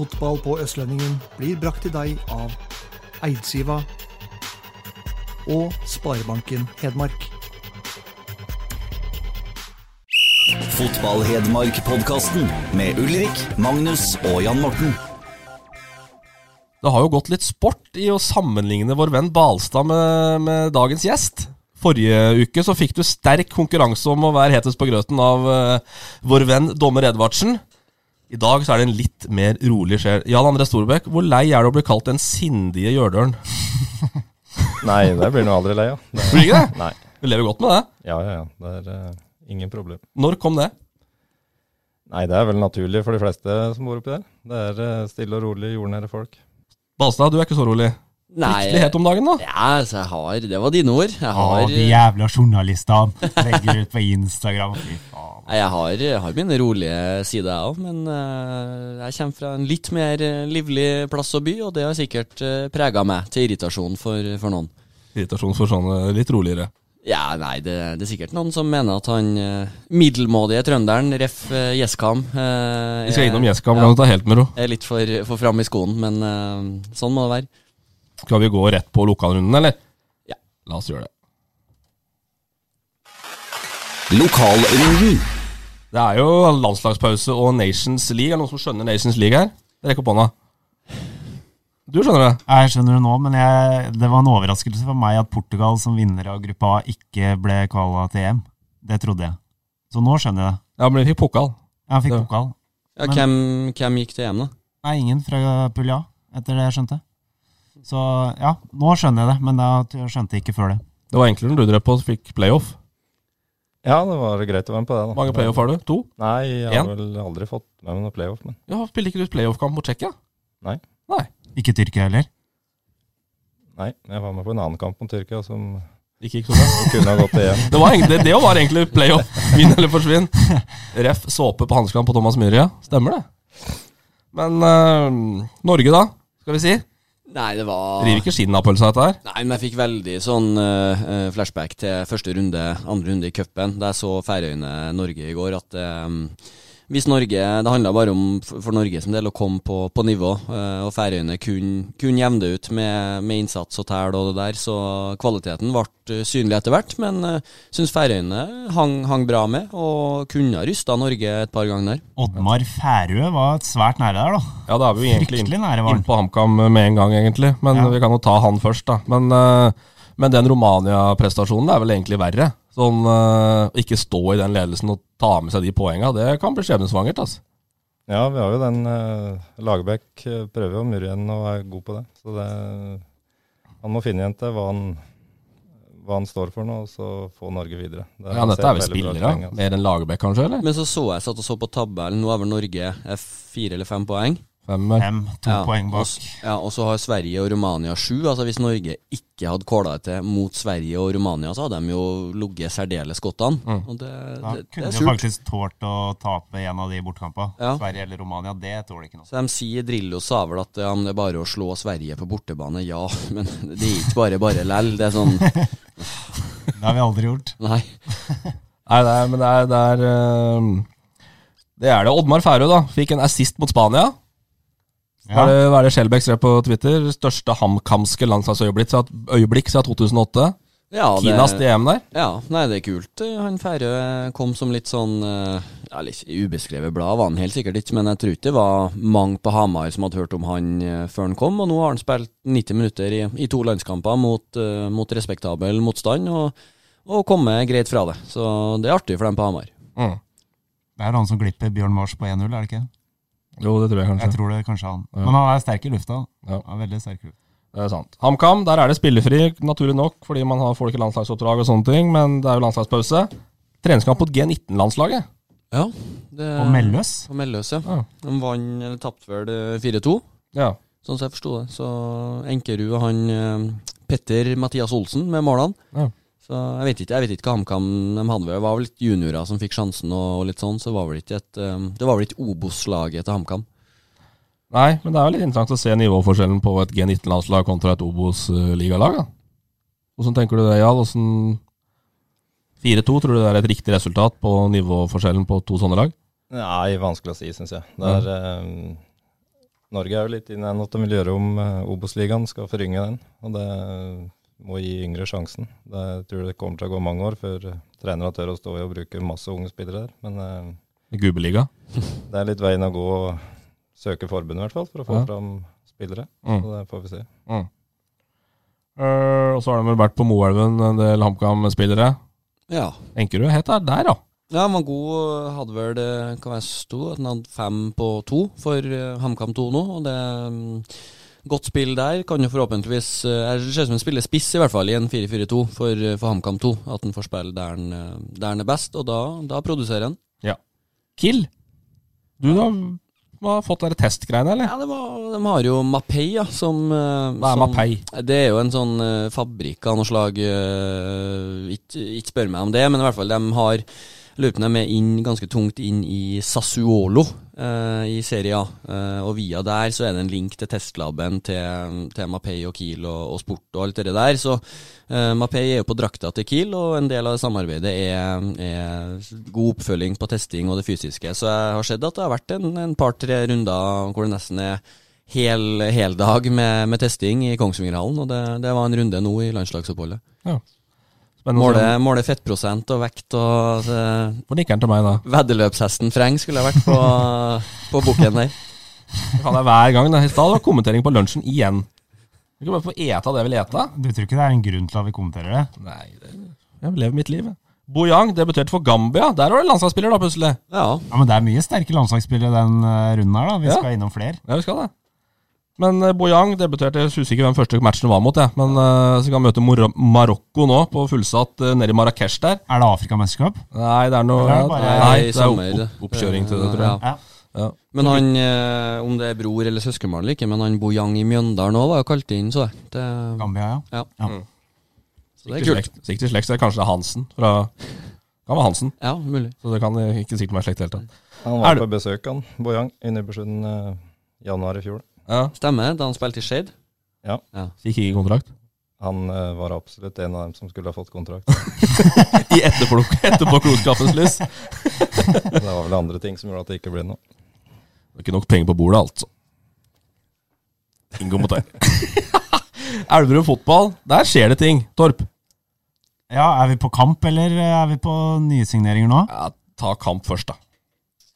Fotball på Østlendingen blir brakt til deg av Eidsiva og Sparebanken Hedmark. Fotball-Hedmark-podkasten med Ulrik, Magnus og Jan Morten. Det har jo gått litt sport i å sammenligne vår venn Balstad med, med dagens gjest. Forrige uke så fikk du sterk konkurranse om å være hetest på grøten av uh, vår venn dommer Edvardsen. I dag så er det en litt mer rolig sjel. Jan André Storbekk, hvor lei er du å bli kalt den sindige Gjørdølen? Nei, det blir nå aldri lei av. Det- Blir ikke det? Nei. Du lever godt med det. Ja, ja, ja. Det er uh, ingen problem. Når kom det? Nei, det er vel naturlig for de fleste som bor oppi der. Det er uh, stille og rolig, jordnære folk. Balstad, du er ikke så rolig. Fryktelig het om dagen, da. Ja, så jeg har Det var dine ord. Jeg Å, har, de jævla journalistene legger ut på Instagram. Fy faen. Nei, jeg har, har min rolige side, jeg òg. Men eh, jeg kommer fra en litt mer eh, livlig plass og by, og det har sikkert uh, prega meg til irritasjon for, for noen. Irritasjon for sånne litt roligere. Ja, nei, det, det er sikkert noen som mener at han uh, middelmådige trønderen, ref. Gjeskam uh, Vi skal innom Gjeskam, kan oss ta helt med ro. Er litt for, for fram i skoen, men eh, sånn må det være. Skal vi gå rett på lokalrunden, eller? Ja. La oss gjøre det. Lokalrunden. Det er jo landslagspause og Nations League. Er det noen som skjønner Nations League her? Rekk opp hånda. Du skjønner det? Jeg skjønner det nå, men jeg, det var en overraskelse for meg at Portugal som vinner av gruppa A ikke ble kvala til EM. Det trodde jeg. Så nå skjønner jeg det. Ja, men de fikk pokal. Ja, fikk pokal. Ja, Men- hvem, hvem gikk til EM, da? Nei, ingen fra Pulja, etter det jeg skjønte. Så ja, nå skjønner jeg det, men jeg skjønte jeg ikke før det. Det var enklere når du drev på og fikk playoff. Ja, det var greit å være med på det. da. Mange playoff har du? To? Nei, jeg har En? vel aldri fått med meg noen playoff. Men Ja, Spilte ikke du playoff-kamp mot Tsjekkia? Nei. Nei. Ikke Tyrkia heller? nei, jeg var med på en annen kamp mot Tyrkia som Ikke gikk så bra. kunne ha gått igjen. Det var egentlig, det var egentlig playoff. Vinn eller forsvinn. Ref såpe på hanskene på Thomas Myhre. Stemmer det. Men eh, Norge, da? Skal vi si? Nei, det var River ikke skinnet av pølsa, dette her? Nei, men jeg fikk veldig sånn eh, flashback til første runde, andre runde i cupen. Da jeg så Færøyene-Norge i går, at eh, hvis Norge Det handla bare om for Norge som del å komme på, på nivå, eh, og Færøyene kunne kun jevne det ut med, med innsats og tæl og det der, så kvaliteten ble eh, synlig etter hvert. Men jeg uh, syns Færøyene hang, hang bra med, og kunne ha rysta Norge et par ganger der. Oddmar Færø var svært nære der, da. Ja, da er vi jo egentlig inn, nære inn på HamKam med en gang, egentlig. Men Ja. vi kan jo ta han først, da. Men, eh, men den Romania-prestasjonen er vel egentlig verre. Sånn eh, ikke stå i den ledelsen og ta med seg de poenga, det kan bli skjebnesvangert, altså. Ja, vi har jo den uh, Lagerbäck eh, prøver jo å murre igjen og er god på det. Så det, han må finne igjen til hva han, hva han står for nå, og så få Norge videre. Det Ja, dette er vel spillere? altså. Mer enn Lagerbäck, kanskje? eller? Men så så jeg satt og så på tabellen, nå er vel Norge fire eller fem poeng. Femmer. Fem, to Ja, poeng bak. Også, Ja, og så har Sverige og Romania sju. Altså Hvis Norge ikke hadde kåla det til mot Sverige og Romania, så hadde de jo ligget særdeles godt an. Mm. Og det, Da det, det kunne er de surt. faktisk tålt å tape en av de bortekampene. Ja. Sverige eller Romania, det tåler ikke noe. Så de sier Drillo sa vel at ja, men det er bare å slå Sverige på bortebane. Ja, men det er ikke bare bare lell. Det er sånn Det har vi aldri gjort. Nei. Nei, det er, men det er det er, eh, det er det. Oddmar Færø da, fikk en assist mot Spania. Ja. er det, hva er det Skjelbæk skrev på Twitter? Største hamkamske landslagsøyeblikk siden øyeblikk siden 2008. Ja, det- Kinas DM der. Ja, nei, det er kult. Han Færø kom som litt sånn eh, ja, litt ubeskrevet blad, var han helt sikkert ikke, men jeg tror ikke det var mange på Hamar som hadde hørt om han eh, før han kom, og nå har han spilt 90 minutter i, i to landskamper mot, eh, mot respektabel motstand, og, og kommet greit fra det. Så det er artig for dem på Hamar. Mm. Det er han som glipper Bjørn Mars på 1-0, er det ikke? Jo, det tror jeg kanskje. Jeg tror det kanskje han. Ja. Men han er sterk i lufta. Ja. Han er veldig sterk i lufta. Det er sant. HamKam, der er det spillefri, naturlig nok, fordi man har folk i landslagsoppdrag og sånne ting, men det er jo landslagspause. Treningskamp mot G19-landslaget. Ja. Det, På Melløs? På Melløs, ja. Ja. De vant, eller tapte vel eh, 4-2, Ja. sånn som jeg forsto det. Så Enkerud og han eh, Petter Mathias Olsen med målene. Ja. Så jeg vet ikke jeg vet ikke hva HamKam de hadde. Det var vel litt juniorer som fikk sjansen og, og litt sånn, så var vel ikke et eh, Det var vel ikke Obos-laget til HamKam. Nei, men det er jo litt interessant å se nivåforskjellen på et G19-landslag kontra et Obos-ligalag. da. Hvordan tenker du det, Jarl? Hvordan 4-2, tror du det er et riktig resultat på nivåforskjellen på to sånne lag? Nei, vanskelig å si, syns jeg. Det er, eh, Norge er jo litt inne i at de vil gjøre om eh, Obos-ligaen, skal forynge den. Og det må gi yngre sjansen. Det, jeg tror det kommer til å gå mange år før eh, trenere tør å stå i og bruke masse unge spillere der. Men eh, Gubbeliga? det er litt veien å gå å søke forbundet, i hvert fall, for å få Ja. fram spillere. Mm. Så det får vi se. Mm. Uh, og så har de vel vært på Moelven, en del HamKam-spillere. Ja. Enkerud het der, der, da. Ja, var god. Hadde vel det kan være sto, at han hadde fem på to for HamKam 2 nå. Og det mm, Godt spill der. Kan jo forhåpentligvis eh, Det ser ut som han spiller spiss, i hvert fall, i en 4-4-2 for, eh, for HamKam 2. At han får spille der han, eh, der han er best, og da, da produserer han. Kill. Du da har fått dere testgreiene, eller? Ja, det var, De har jo Mapei, ja, som eh, Hva er som- Mapei? Det er jo en sånn eh, fabrikk av noe slag. eh, ikke, ikke spør meg om det, men i hvert fall de har Lurer er med inn, ganske tungt inn i Sassuolo eh, i Serie A. Eh, og via der så er det en link til testlaben til, til Mapei og Kiel og, og Sport og alt det der. Så eh, Mapei er jo på drakta til Kiel, og en del av det samarbeidet er, er god oppfølging på testing og det fysiske. Så jeg har sett at det har vært en, en par-tre runder hvor det nesten er hel, dag med, med testing i Kongsvingerhallen, og det, det var en runde nå i landslagsoppholdet. Ja. Måle, måle fettprosent og vekt og Hvor nikker han til meg da? Veddeløpshesten Freng skulle ha vært på, på bukken der. Det kan jeg hver gang. da. I stad var kommentering på lunsjen igjen. Du kan bare få ete det jeg vil ete. Du tror ikke det er en grunn til at vi kommenterer det? Nei, det, jeg lever mitt liv. jeg. Bojang debuterte for Gambia. Der var det landslagsspiller, da, plutselig. Ja. Ja, Men det er mye sterke landslagsspillere den eh, runden her, da. Vi Ja. skal innom flere. Ja, vi skal det. Men Boyang Bojang debuterte, jeg husker ikke hvem første matchen var mot, jeg. Men uh, så kan han møte Mor Marokko nå, på fullsatt uh, nede i Marrakech der. Er det Afrikamesterskap? Nei, det er noe det er bare- Nei, det er opp, opp, oppkjøring til det, tror jeg. Ja. Ja. Men han, eh, om det er bror eller søskenbarn eller ikke, men han Bojang i Mjøndalen òg var jo kalt inn, så. Det, Gambia, ja. ja. Ja. Mm. Så det er kult. sikkert slekt, så er kanskje det er Hansen fra Kan være Hansen, Ja, mulig. så det kan eh, ikke sikkert være slekt i det hele tatt. Han Er var på besøk, han, Bojang, i Nybergsund eh, januar i fjor. Ja, Stemmer, da han spilte i Shade. gikk ikke kontrakt. Han uh, var absolutt en av dem som skulle ha fått kontrakt. I etterplukk, etterpåklokskapens lys. Det var vel andre ting som gjorde at det ikke ble noe. Det var ikke nok penger på bordet, altså. Ingo mot deg. Elverum fotball, der skjer det ting. Torp. Ja, Er vi på kamp, eller er vi på nye signeringer nå? Ja, ta kamp først, da.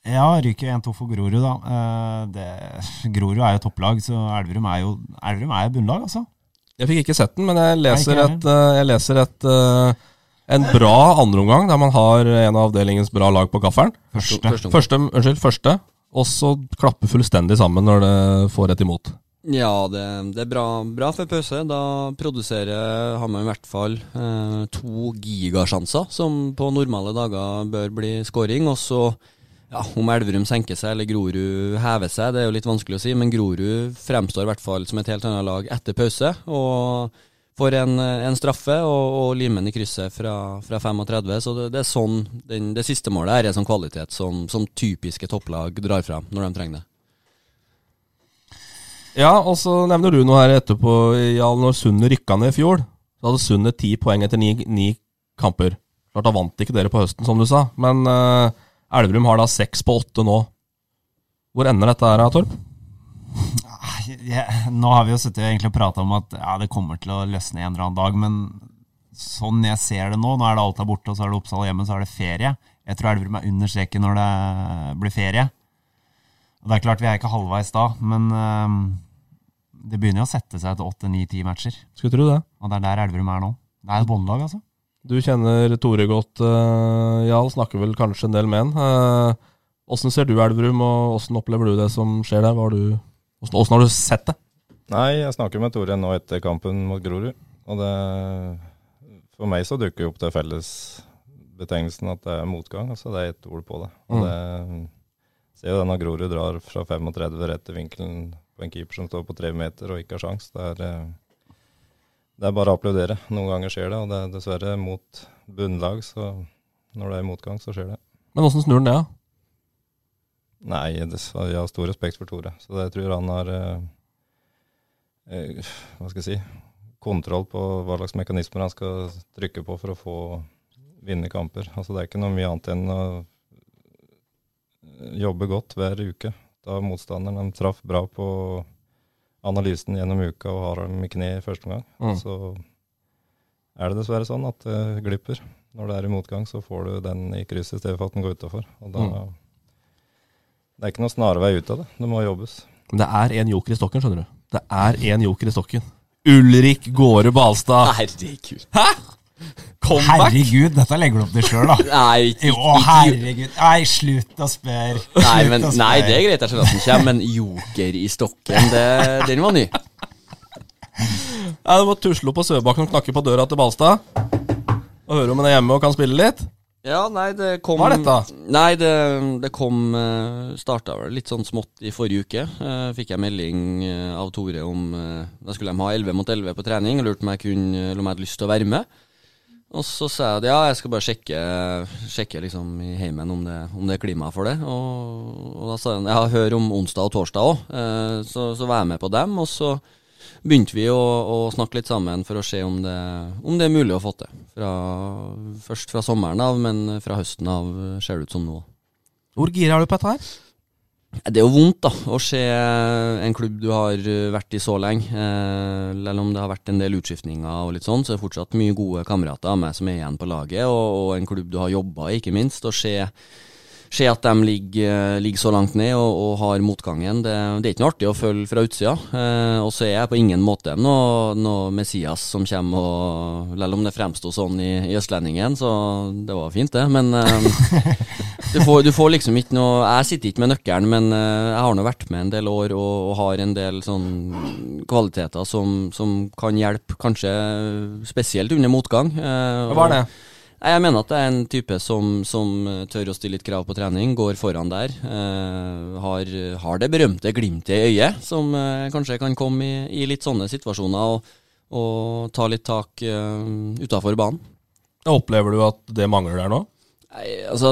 Ja, ryker 1-2 for Grorud, da. Eh, Det, Grorud er jo topplag, så Elverum er jo Elverum er jo bunnlag, altså. Jeg fikk ikke sett den, men jeg leser Nei, et, eh, jeg leser et eh, en bra andreomgang der man har en av avdelingens bra lag på gaffelen. Første. Første. Første, unnskyld, første. Og så klappe fullstendig sammen når det får et imot. Ja, det, det er bra, bra for pause. Da produserer har man i hvert fall eh, to gigasjanser, som på normale dager bør bli scoring. Og så, ja, om Elverum senker seg eller Grorud hever seg, det er jo litt vanskelig å si, men Grorud fremstår i hvert fall som et helt annet lag etter pause. Og får en, en straffe og, og limen i krysset fra, fra 35. Så det, det er sånn den, det siste målet er sånn kvalitet som, som typiske topplag drar fram når de trenger det. Ja, og så nevner du noe her etterpå. Ja, når Sundet rykka ned i fjor, så hadde Sundet ti poeng etter ni, ni kamper. Klart Da vant ikke dere på høsten, som du sa, men eh, Elverum har da seks på åtte nå. Hvor ender dette her, Torp? Ja, nå har vi jo sittet egentlig og prata om at ja, det kommer til å løsne en eller annen dag, men sånn jeg ser det nå, nå er det Alta borte, og så er det Oppsal hjemme, så er det ferie. Jeg tror Elverum er under streken når det blir ferie. Og Det er klart vi er ikke halvveis da, men øhm, det begynner jo å sette seg etter åtte, ni, ti matcher. Skulle tro det. Og det er der Elverum er nå. Det er et båndlag, altså. Du kjenner Tore godt, uh, Jarl. Snakker vel kanskje en del med han. Åssen ser du Elverum, og åssen opplever du det som skjer der? Åssen har du, sett det? Nei, jeg snakker med Tore nå etter kampen mot Grorud. Og det For meg så dukker jo opp det felles betegnelsen at det er motgang. altså Det er ett ord på det. Og Mm. det ser jo denne Grorud drar fra 35 rett til vinkelen på en keeper som står på tre meter og ikke har sjans. Det er, eh, det er bare å applaudere. Noen ganger skjer det, og det er dessverre mot bunnlag, så når det er motgang, så skjer det. Men åssen snur han det, da? Nei, dessverre, jeg har stor respekt for Tore. Så det tror jeg han har eh, eh, Hva skal jeg si kontroll på hva slags mekanismer han skal trykke på for å få vinne kamper. Altså Det er ikke noe mye annet enn å eh, jobbe godt hver uke. Da motstanderen de traff bra på analysen gjennom uka og har dem i kne i første omgang. Mm. Så er det dessverre sånn at det glipper. Når det er i motgang, så får du den i krysset i stedet for at den går utafor. Mm. Det er ikke noe snarvei ut av det. Det må jobbes. Men det er én joker i stokken, skjønner du. Det er én joker i stokken. Ulrik Gåre Balstad. Herregud. Hæ?! Comeback! Herregud, dette legger du opp til sjøl, da. Nei, ikke, Jo, ikke, herregud. Nei, slutt å spørre. Nei, men, å nei, det er greit, jeg skjønner at den kommer, men joker i stokken, det, den var ny. Nei, du må tusle opp på Søbakken og knakke på døra til Balstad. Og høre om han er hjemme og kan spille litt. Ja, nei, det kom Hva er dette? Nei, det, det kom uh, Starta vel litt sånn smått i forrige uke. Eh, fikk jeg melding eh, av Tore om eh, Da skulle de ha 11 mot 11 på trening. og Lurte om jeg kunne om jeg hadde lyst til å være med. Og så sa jeg at ja, jeg skal bare sjekke, sjekke liksom i heimen om det, om det er klima for det. Og, og da sa han ja, hør om onsdag og torsdag òg. så, så var jeg med på dem. Og så begynte vi å, å snakke litt sammen for å se om det, om det er mulig å få til. Fra, først fra sommeren av, men fra høsten av ser det ut som nå. Hvor gira er du på dette her? Det er jo vondt da, å se en klubb du har eh, vært i så lenge. Eh, Selv om det har vært en del utskiftninger og litt sånn, så er det fortsatt mye gode kamerater av meg som er igjen på laget, og, og en klubb du har jobba i, ikke minst. Å se, se at de ligger, ligger så langt ned og, og har motgangen, det, det er ikke noe artig å følge fra utsida. Eh, og så er jeg på ingen måte noe, noe Messias som kommer og Selv om det fremsto sånn i, i Østlendingen, så det var fint, det. Men eh, du får, du får liksom ikke noe Jeg sitter ikke med nøkkelen, men eh, jeg har nå vært med en del år og, og har en del sånn kvaliteter som, som kan hjelpe, kanskje spesielt under motgang. eh, Hva var det? og- Jeg mener at det er en type som, som tør å stille litt krav på trening, går foran der. eh, har, har det berømte glimtet i øyet, som eh, kanskje kan komme i, i litt sånne situasjoner og, og ta litt tak eh, utafor banen. Opplever du at det mangler der nå? Nei, altså,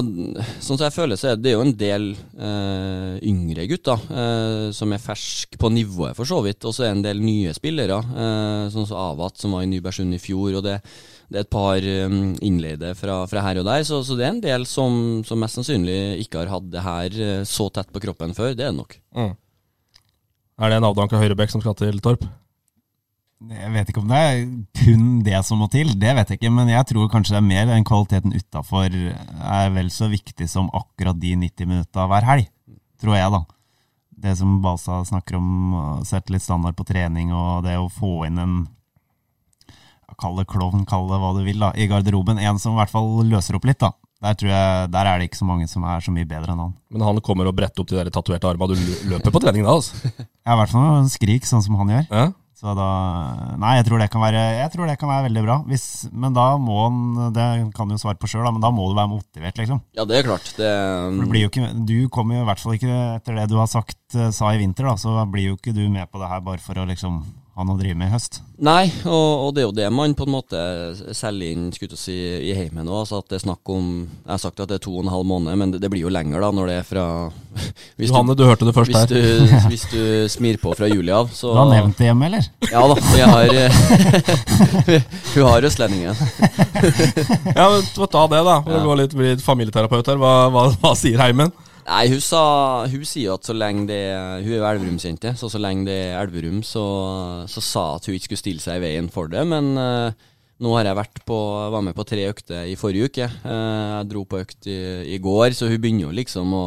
sånn som jeg føler så er det jo en del eh, yngre gutter eh, som er ferske på nivået, for så vidt. Og så er det en del nye spillere, eh, sånn som Avat, som var i Nybergsund i fjor. Og det, det er et par eh, innleide fra, fra her og der. Så, så det er en del som, som mest sannsynlig ikke har hatt det her eh, så tett på kroppen før. Det er det nok. Mm. Er det en avdanka høyrebekk som skal til Torp? Jeg vet ikke om det er kun det som må til, det vet jeg ikke. Men jeg tror kanskje det er mer den kvaliteten utafor er vel så viktig som akkurat de 90 minutta hver helg. Tror jeg, da. Det som Balsa snakker om, å sette litt standard på trening og det å få inn en Kall det klovn, kall det hva du vil, da, i garderoben. En som i hvert fall løser opp litt, da. Der, tror jeg, der er det ikke så mange som er så mye bedre enn han. Men han kommer og bretter opp de der tatoverte armene. Du løper på trening da, altså. Ja, i hvert fall en skrik, sånn som han gjør. Ja? Så da Nei, jeg tror det kan være, jeg tror det kan være veldig bra. Hvis, men da må han Det kan du svare på sjøl, men da må du være motivert, liksom. Ja, det er klart. Det, For det ikke, du kommer jo i hvert fall ikke, etter det du har sagt, eh, sa i vinter, da, så blir jo ikke du med på det her bare for å liksom ha har drevet med i høst. Nei, og, og det er jo det man på en måte selger inn skulle si, i heimen òg. Altså at det er snakk om Jeg har sagt at det er to og en halv måned, men det, det blir jo lenger da når det er fra hvis Johanne, du hørte det først hvis her. Du, hvis du smir på fra juli av, så Du har nevnt det hjemme, eller? Ja da. Jeg har Hun har østlendingen. Ja, men ta det, da. Vi å gå litt, bli litt familieterapeut her. Hva, hva, hva sier heimen? Nei, hun, sa, hun sier at så lenge det Hun er jo Elverumsjente, så så lenge det er Elverum, så, så sa at hun ikke skulle stille seg i veien for det. Men uh, nå har jeg vært på, var med på tre økter i forrige uke. Uh, jeg dro på økt i, i går, så hun begynner jo liksom å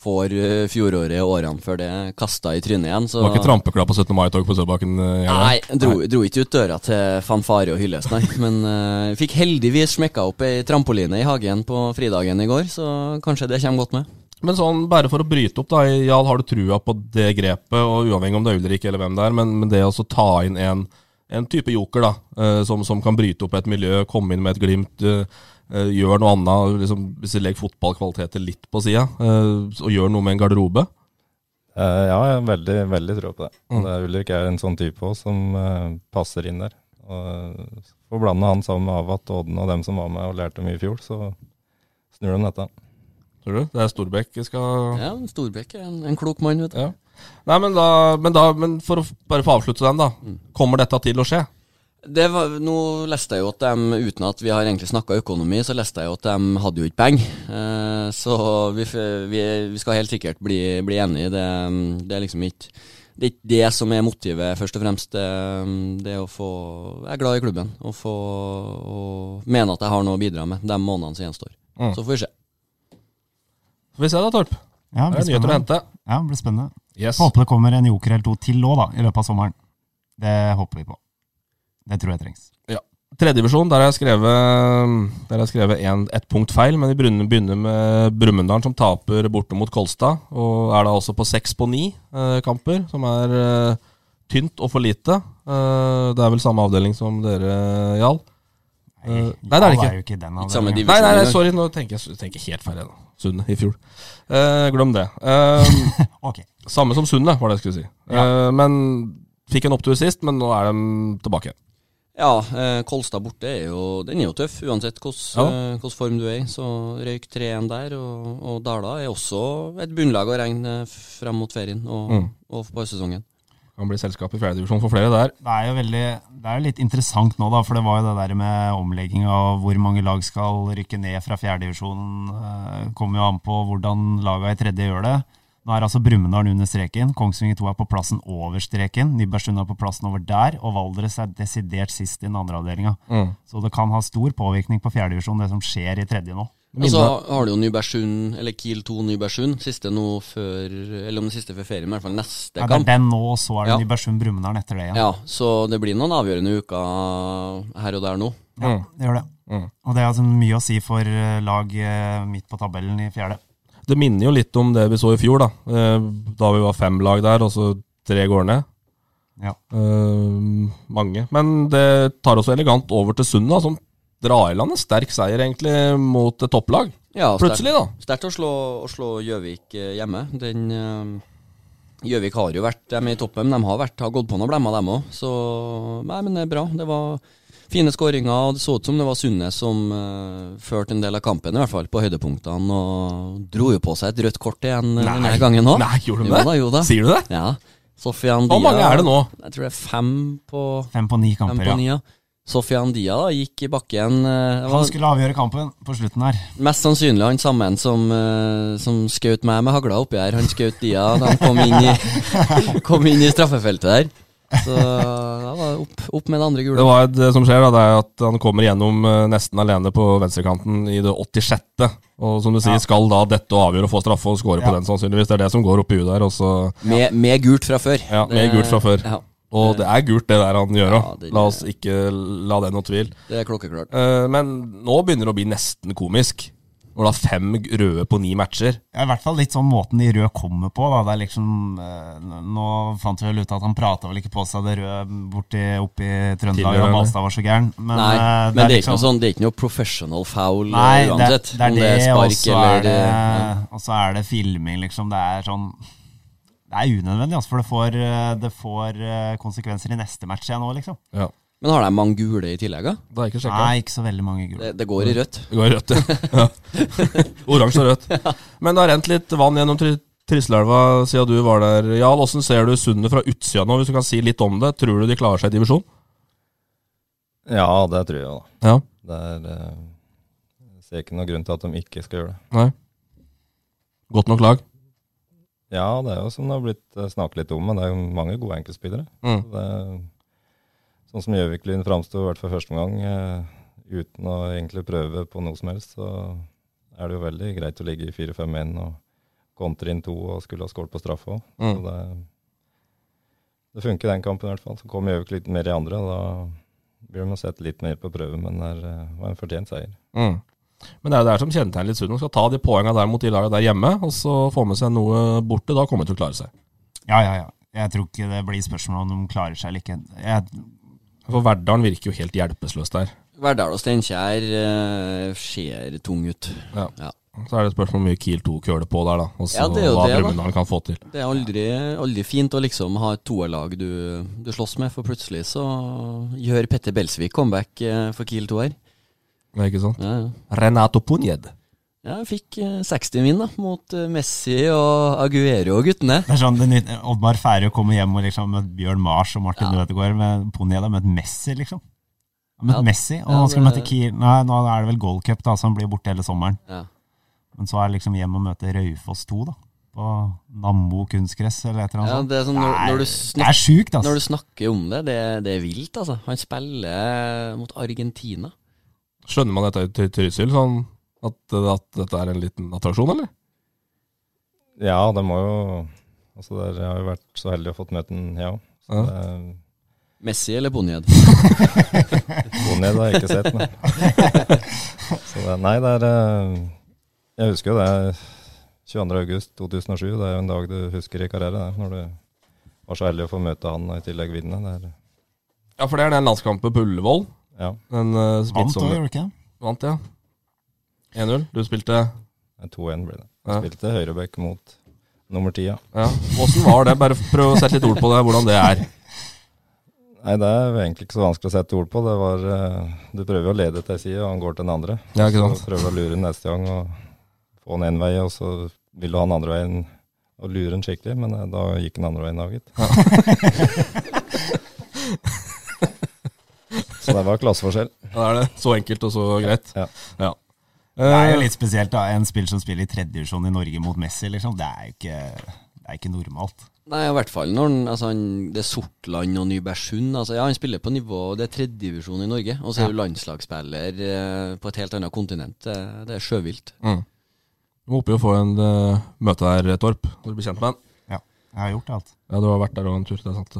få uh, fjoråret og årene før det kasta i trynet igjen. Så var ikke trampeklapp på 17. mai-tog på Sørbakken? eh, i helga? Nei, dro, dro ikke ut døra til fanfare og hyllest, nei. Men fikk heldigvis smekka opp ei trampoline i hagen på fridagen i går, så kanskje det kommer godt med. Men sånn, bare for å bryte opp, da. Jarl, har du trua på det grepet, og uavhengig om det er Ulrik eller hvem det er, men, men det å ta inn en, en type joker, da, eh, som, som kan bryte opp et miljø, komme inn med et glimt, eh, eh, gjør noe annet, liksom, hvis vi legger fotballkvaliteter litt på sida, og gjør noe med en garderobe? Ja, jeg har veldig, veldig tro på det. Mm. det er Ulrik er en sånn type også, som passer inn der. Og Får blande han sammen med Avat, Odden og dem som var med og lærte mye i fjor, så snur de dette. Tror du? Det er Storbekk skal Ja, Storbekk er en, en klok mann, vet du. Ja. Nei, men, da, men, da, men for å bare få avslutte den, da. Kommer dette til å skje? Det var, nå leste jeg jo at de, uten at vi har egentlig snakka økonomi, så leste jeg jo at de hadde jo ikke penger. Eh, så vi, vi, vi skal helt sikkert bli, bli enige. Det, det er liksom ikke det er ikke det som er motivet, først og fremst. Det, det å få Jeg er glad i klubben og få og mene at jeg har noe å bidra med de månedene som gjenstår. Mm. Så får vi se. Får vi se da, Torp. Ja, det blir er nyheter å hente. Ja, det blir spennende. Yes. Håper det kommer en joker eller to til òg, da, i løpet av sommeren. Det håper vi på. Det tror jeg trengs. Ja. Tredjedivisjon, der har jeg skrevet Der jeg skrevet en, ett punkt feil, men vi begynner med Brumunddal, som taper borte mot Kolstad. Og er da også på seks på ni eh, kamper, som er eh, tynt og for lite. Eh, det er vel samme avdeling som dere, Jarl? Eh, nei, det er det ikke. er ikke den samme. Nei, nei, nei, sorry, nå tenker jeg tenker helt feil. Da. Sunne i fjor. Uh, glem det. Uh, okay. samme som Sunne, var det jeg skulle si. Eh, men fikk en opptur sist, men nå er de tilbake. Ja, eh, Kolstad borte er jo, den er jo tøff, uansett hvilken ja. form du er i. Så røyk 3-1 der, og, og Dala er også et bunnlag å regne frem mot ferien og, Mm. og på sesongen. Kan bli selskap i fjerdedivisjon for flere der. Det er jo veldig, det er litt interessant nå, da, for det var jo det der med omlegging av hvor mange lag skal rykke ned fra fjerdedivisjonen. Uh, kommer jo an på hvordan laga i tredje gjør det. Nå er altså Brumunddal under streken. Kongsvinger 2 er på plassen over streken. Nybergsund er på plassen over der, og Valdres er desidert sist i den andre avdelinga. Mm. Så det kan ha stor påvirkning på fjerdedivisjon, det som skjer i tredje nå. Og så har du jo Nybergsund, eller Kiel 2 Nybergsund, siste nå før Eller om det siste før ferien, men i hvert fall neste Ja, det er den nå, og så er det Ja. Nybergsund-Brumunddal etter det igjen. Ja, så det blir noen avgjørende uker her og der nå. Ja, det gjør det. Mm. Og det er altså mye å si for eh, lag eh, midt på tabellen i fjerde. Det minner jo litt om det vi så i fjor, da. Eh, Da vi var fem lag der, og så tre går ned. Ja. Uh, mange. Men det tar oss elegant over til Sunna, som drar i land en sterk seier, egentlig, mot et topplag. Ja, Plutselig, da. Sterkt å slå, å slå Gjøvik eh, hjemme. Den eh, Gjøvik har jo vært De er i toppen, men de har, vært, har gått på noen blemmer, dem òg. Så nei, men det er bra. Det var fine skåringer, og det så ut som det var Sunne som uh, førte en del av kampen, i hvert fall på høydepunktene. Og dro jo på seg et rødt kort igjen nei. denne gangen òg. Nei, gjorde de Jo det? da, jo da. Sier du det? Ja. Sofian Hvor mange er det nå? Jeg tror det er fem på, Fem på ni fem kamper, på ja. ni. Ja. Sofian Dia da, gikk i bakken. eh, Han skulle avgjøre kampen på slutten her. Mest sannsynlig han samme en som, uh, som skjøt meg med hagla oppi her. Han skjøt Dia da han kom inn i, kom inn i straffefeltet der. Så da var det opp, opp med det andre Det, var, det som skjer, da, det er at han kommer gjennom eh, nesten alene på venstrekanten i det 86. Og som du sier, skal da dette og avgjøre å få straffe og score Ja. på den, sannsynligvis. Det er det som går opp i huet der. Og så Med, med gult fra før. Ja, med Det- gult fra før. Ja, Og det er gult, det der han gjør òg. Ja, La oss ikke la det noe tvil. det er klokkeklart. Eh, men nå begynner det å bli nesten komisk. Når det er fem røde på ni matcher. Ja, I hvert fall litt sånn måten de røde kommer på. Da. Det er liksom, eh, Nå fant vi vel ut at han prata vel ikke på seg det røde borti oppe i Trøndelag, og Malstad Balstad var så gæren. Men, Nei, eh, men det er, ikke liksom- noe sånn, det er ikke noe professional foul Nei, det, uansett. det er det, det er og så er eller og så er det filming, liksom. Det er sånn Det er unødvendig, altså, for det får, eh, det får eh, konsekvenser i neste match igjen òg, liksom. Ja, Men har de mange gule i tillegg? da? Det er ikke sjekka. Nei, ikke så veldig mange gule. Det, det går i rødt. Det går i rødt, ja. ja. Oransje og rødt. Men det har rent litt vann gjennom Trislelva siden du var der. Jarl, åssen ser du Sundet fra utsida nå, hvis du kan si litt om det? Tror du de klarer seg i divisjon? Ja, det tror jeg, da. Ja. Det er eh, Jeg ser ikke noen grunn til at de ikke skal gjøre det. Nei. Godt nok lag? Ja, det er jo som det har blitt eh, snakket litt om, men det er jo mange gode enkeltspillere. Mm. Så Det, sånn som Gjøvik-Lyn framsto, i hvert fall første gang, eh, uten å egentlig prøve på noe som helst, så er det jo veldig greit å ligge i 4-5-1 og kontre inn to og skulle ha skåret på straffe òg. Mm. Det, det funker den kampen i hvert fall. Så kom Gjøvik litt mer i andre, og da blir de sett litt mer på prøve, men det eh, var en fortjent seier. Mm. Men det er jo det her som kjennetegner litt. De skal ta de poengene der mot de lagene der hjemme, og så få med seg noe borte. Da kommer de til å klare seg. Ja, ja, ja. Jeg tror ikke det blir spørsmål om de klarer seg eller ikke. Jeg, For Verdalen virker jo helt hjelpeløs der. Verdal og Steinkjer eh, ser tung ut. Ja. Ja. Så er det et spørsmål om mye Kiel 2 køler på der, da. Og så Ja, det er jo hva det. Brumunddal kan få til. Det er aldri, aldri fint å liksom ha et toerlag du, du slåss med, for plutselig så gjør Petter Belsvik comeback eh, for Kiel 2 her. Ikke sant? Ja, ja. Renato Punjed. Ja, jeg fikk eh, 60 min da, mot eh, Messi og Aguero og guttene. Det er sånn, det nytt- Oddmar Færøy kommer hjem og liksom med Bjørn Mars og Martin Ja. Ødegaard med Ponja. Møtt Messi, liksom. Møtt Ja. Messi, og Ja, nå skal møte Kiel Nei, nå er det vel Gold Cup, da, så han blir borte hele sommeren. Ja. Men så er det liksom hjem og møte Raufoss 2, da. På Nammo kunstgress, eller et eller annet Ja, det er sånn når, når, du det er sjukt, altså. når du snakker om det, det, det er vilt, altså. Han spiller mot Argentina. Skjønner man dette i Trysil? Sånn at, at dette er en liten attraksjon, eller? Ja, det må jo Altså, der, jeg har jo vært så heldig å fått møte den, jeg òg. Ja. Ja. Messi eller Bonjed? Boned har jeg ikke sett, men Så det, Nei, det er eh, Jeg husker jo det. 22.8.2007, det er jo en dag du husker i karriere, når du var så heldig å få møte han og i tillegg vinne. Ja, for det er den landskampen på Ullevål. Ja, Men, uh, Vant òg, smittsomme gjorde du ikke? Vant, ja. 1-0. Du spilte er 2-1 ble det. Ja. Spilte høyreback mot nummer ti, ja. Ja. Åssen var det? Bare prøv å sette litt ord på det, hvordan det er. Nei, det er egentlig ikke så vanskelig å sette ord på. Det var eh, Du prøver å lede til ei side, og han går til den andre. Ja, ikke sant? Så prøver du å lure den neste gang og få han én vei, og så vil du ha den andre veien og lure han skikkelig, men eh, da gikk han andre veien da, gitt. så det var klasseforskjell. Ja, det er det. Så enkelt og så greit. Ja. Ja. Det er jo Eh, litt spesielt, da. En spiller som spiller i tredjedivisjon i Norge mot Messi, liksom. Det er jo ikke, det er ikke normalt. Nei, i hvert fall når han, altså han, det er Sortland og Nybergsund. Altså, ja, han spiller på nivå Det er tredjedivisjon i Norge. Og så er du landslagsspiller eh, på et helt annet kontinent. Det, det er sjøvilt. mm. Vi håper jo å få en uh, møte der, Torp, når du blir kjent med han. Ja, jeg har gjort alt. Ja, du har vært der òg en tur, det er sant.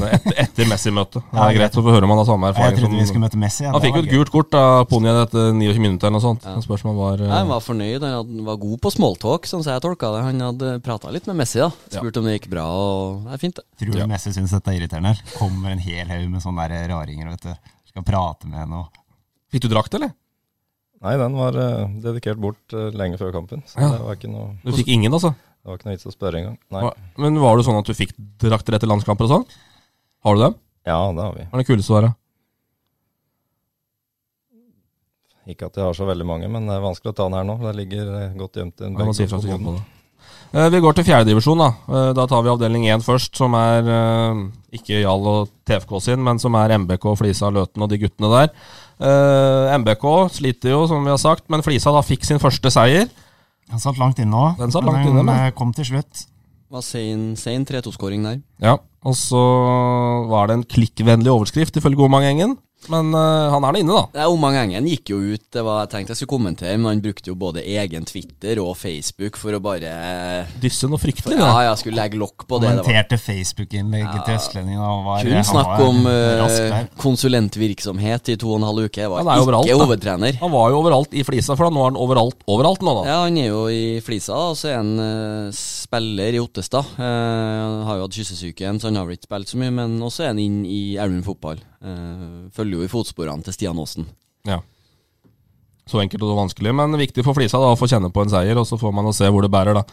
Men etter, etter Messi-møtet. Det er greit, så få høre om han har samme Jeg erfaring. trodde vi skulle møte Messi. Ja, Han fikk jo et gult kort av Ponyen etter 29 minutter eller noe sånt. Ja. Men Spørsmålet var Nei, Han var fornøyd. Han var god på smalltalk, sånn som jeg tolka det. Han hadde prata litt med Messi, da. Spurt om det gikk bra, og det er fint, det. Tror du Ja. Messi syns dette er irriterende? Kommer en hel haug med sånne der raringer, vet du. Skal prate med henne og Fikk du drakt, eller? Nei, den var uh, dedikert bort uh, lenge før kampen, så Ja. det var ikke noe Du fikk ingen, altså? Det var ikke noe vits å spørre engang. Nei. Men var det sånn at du fikk drakter etter landskamper og sånn? Har du dem? Ja, det har vi. Hva er det kuleste svaret? Ikke at jeg har så veldig mange, men det er vanskelig å ta den her nå. Det ligger eh, godt gjemt i en Ja, boden. det. Eh, Vi går til fjerdedivisjon. Da Eh, Da tar vi avdeling én først, som er ikke Jarl og TFK sin, men som er MBK, Flisa, Løten og de guttene der. MBK sliter jo, som vi har sagt, men Flisa da fikk sin første seier. Han satt langt inne òg. Den satt langt inne, men- eh, kom til slutt. Var sein, sein 3-2-skåring der. Ja, Og så var det en klikkvennlig overskrift, ifølge Omang-gjengen. Men uh, han er nå inne, da. Ja, Omang Engen gikk jo ut. Det var, jeg tenkte jeg skulle kommentere, men han brukte jo både egen Twitter og Facebook for å bare Dysse noe fryktelig. Ja, da. jeg skulle legge lokk på det. det. Kommenterte Facebook-innlegget til Østlendingen. Kun snakk om eh, konsulentvirksomhet i to og en halv uke. Jeg var Han er overalt, ikke da. hovedtrener. Han var jo overalt i Flisa, for da nå er han overalt, overalt nå, da. Ja, han er jo i Flisa, og så er han uh, spiller i Ottestad. Uh, har jo hatt kyssesyken, så han har vel ikke spilt så mye, men også er han inn i Elven fotball. Eh, følger jo i fotsporene til Stian Aasen. Ja. Så enkelt og vanskelig, men viktig for Flisa da, å få kjenne på en seier, og så får man å se hvor det bærer. da.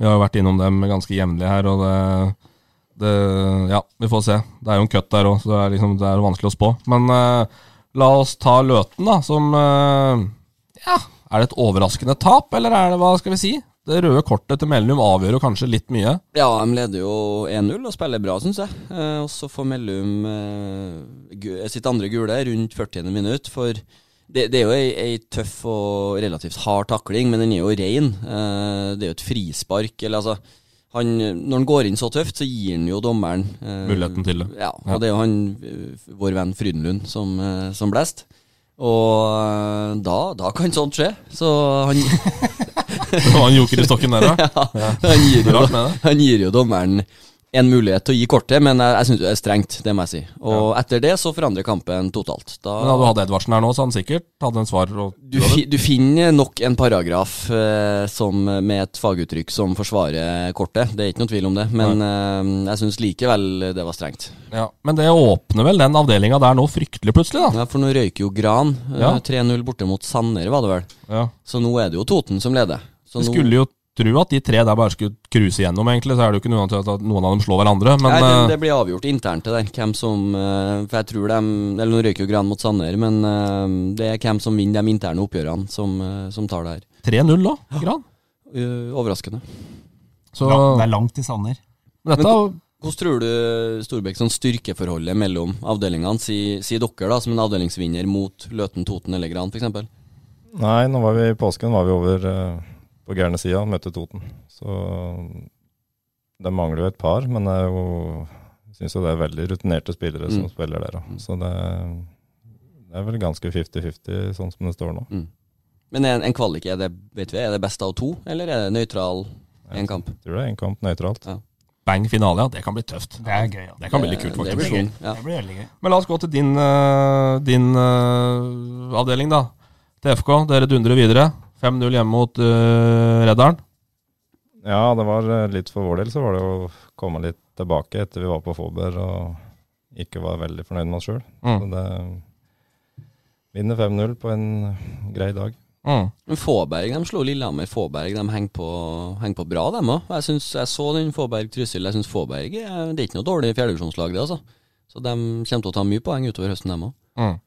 Vi har jo vært innom dem ganske jevnlig her, og det, det Ja, vi får se. Det er jo en cut der òg, så det er, liksom, det er vanskelig å spå. Men uh, la oss ta Løten, da, som uh, Ja, er det et overraskende tap, eller er det, hva skal vi si? Det røde kortet til Mellum avgjør jo kanskje litt mye. Ja, de leder jo 1-0 og spiller bra, syns jeg. Eh, og så får Mellum eh, sitt andre gule rundt 40. minutt. For det, det er jo ei, ei tøff og relativt hard takling, men den er jo rein. Eh, det er jo et frispark. Eller altså han, Når han går inn så tøft, så gir han jo dommeren eh, Muligheten til det. Ja, og Ja. det er jo han, eh, vår venn Frydenlund, som, eh, som blest. Og eh, da, da kan sånt skje. Så han Det var en joker i stokken der, da. ja, han, gir jo, han gir jo dommeren en mulighet til å gi kortet, men jeg, jeg syns det er strengt, det må jeg si. Og etter det så forandrer kampen totalt. Da, Men hadde du hatt Edvardsen her nå, så han sikkert hadde en svar. Og, du, du finner nok en paragraf eh, som, med et faguttrykk som forsvarer kortet, det er ikke noe tvil om det. Men eh, jeg syns likevel det var strengt. ja. Men det åpner vel den avdelinga der nå fryktelig plutselig, da. Ja, For nå røyker jo Gran. eh, Ja. 3-0 borte mot Sanner, var det vel. Ja. Så nå er det jo Toten som leder. Så det skulle jo tro at de tre der bare skulle cruise igjennom, egentlig. Så er det jo ikke noe til at noen av dem slår hverandre. Men Nei, det, eh, det blir avgjort internt det der, hvem som eh, For jeg tror de Eller nå røyker jo Gran mot Sanner, men eh, det er hvem som vinner de interne oppgjørene, som, som tar det her. 3-0 da, Gran. Ja, overraskende. Så Ja, det er langt til Sanner. dette Men Hvordan tror du Storbekk sånn styrkeforholdet mellom avdelingene, sier si dere da, som en avdelingsvinner mot Løten, Toten eller Gran f.eks.? Nei, nå var vi i påsken var vi over eh, på gærne sida møtte Toten. Så det mangler jo et par, men det er jo jeg syns jo det er veldig rutinerte spillere som Mm. spiller der. da. Så det, det er vel ganske 50-50 sånn som det står nå. Men en, en kvalik, er det, vet vi, er det best av to, eller er det nøytral én kamp? Jeg tror det er én kamp nøytralt. bang finale, ja. Det kan bli tøft. Det er gøy. Ja. Det kan bli litt kult, Det- det faktisk. blir gøy, ja. Det blir veldig gøy. Men la oss gå til din, eh, din uh, avdeling, da. TFK, dere dundrer videre. 5-0 hjemme mot uh, Redderen. Ja, det var eh, litt for vår del så var det å komme litt tilbake etter vi var på Fåber og ikke var veldig fornøyd med oss sjøl. Mm. Så det vinner 5-0 på en grei dag. Mm. Fåberg de slo Lillehammer. Fåberg de henger på, henger på bra, dem òg. Jeg, synes- jeg så den Fåberg-Trysil. Jeg syns Fåberg er, det er ikke noe dårlig fjerdedivisjonslag, det, altså. Så de kommer til å ta mye poeng utover høsten, dem òg. Mm.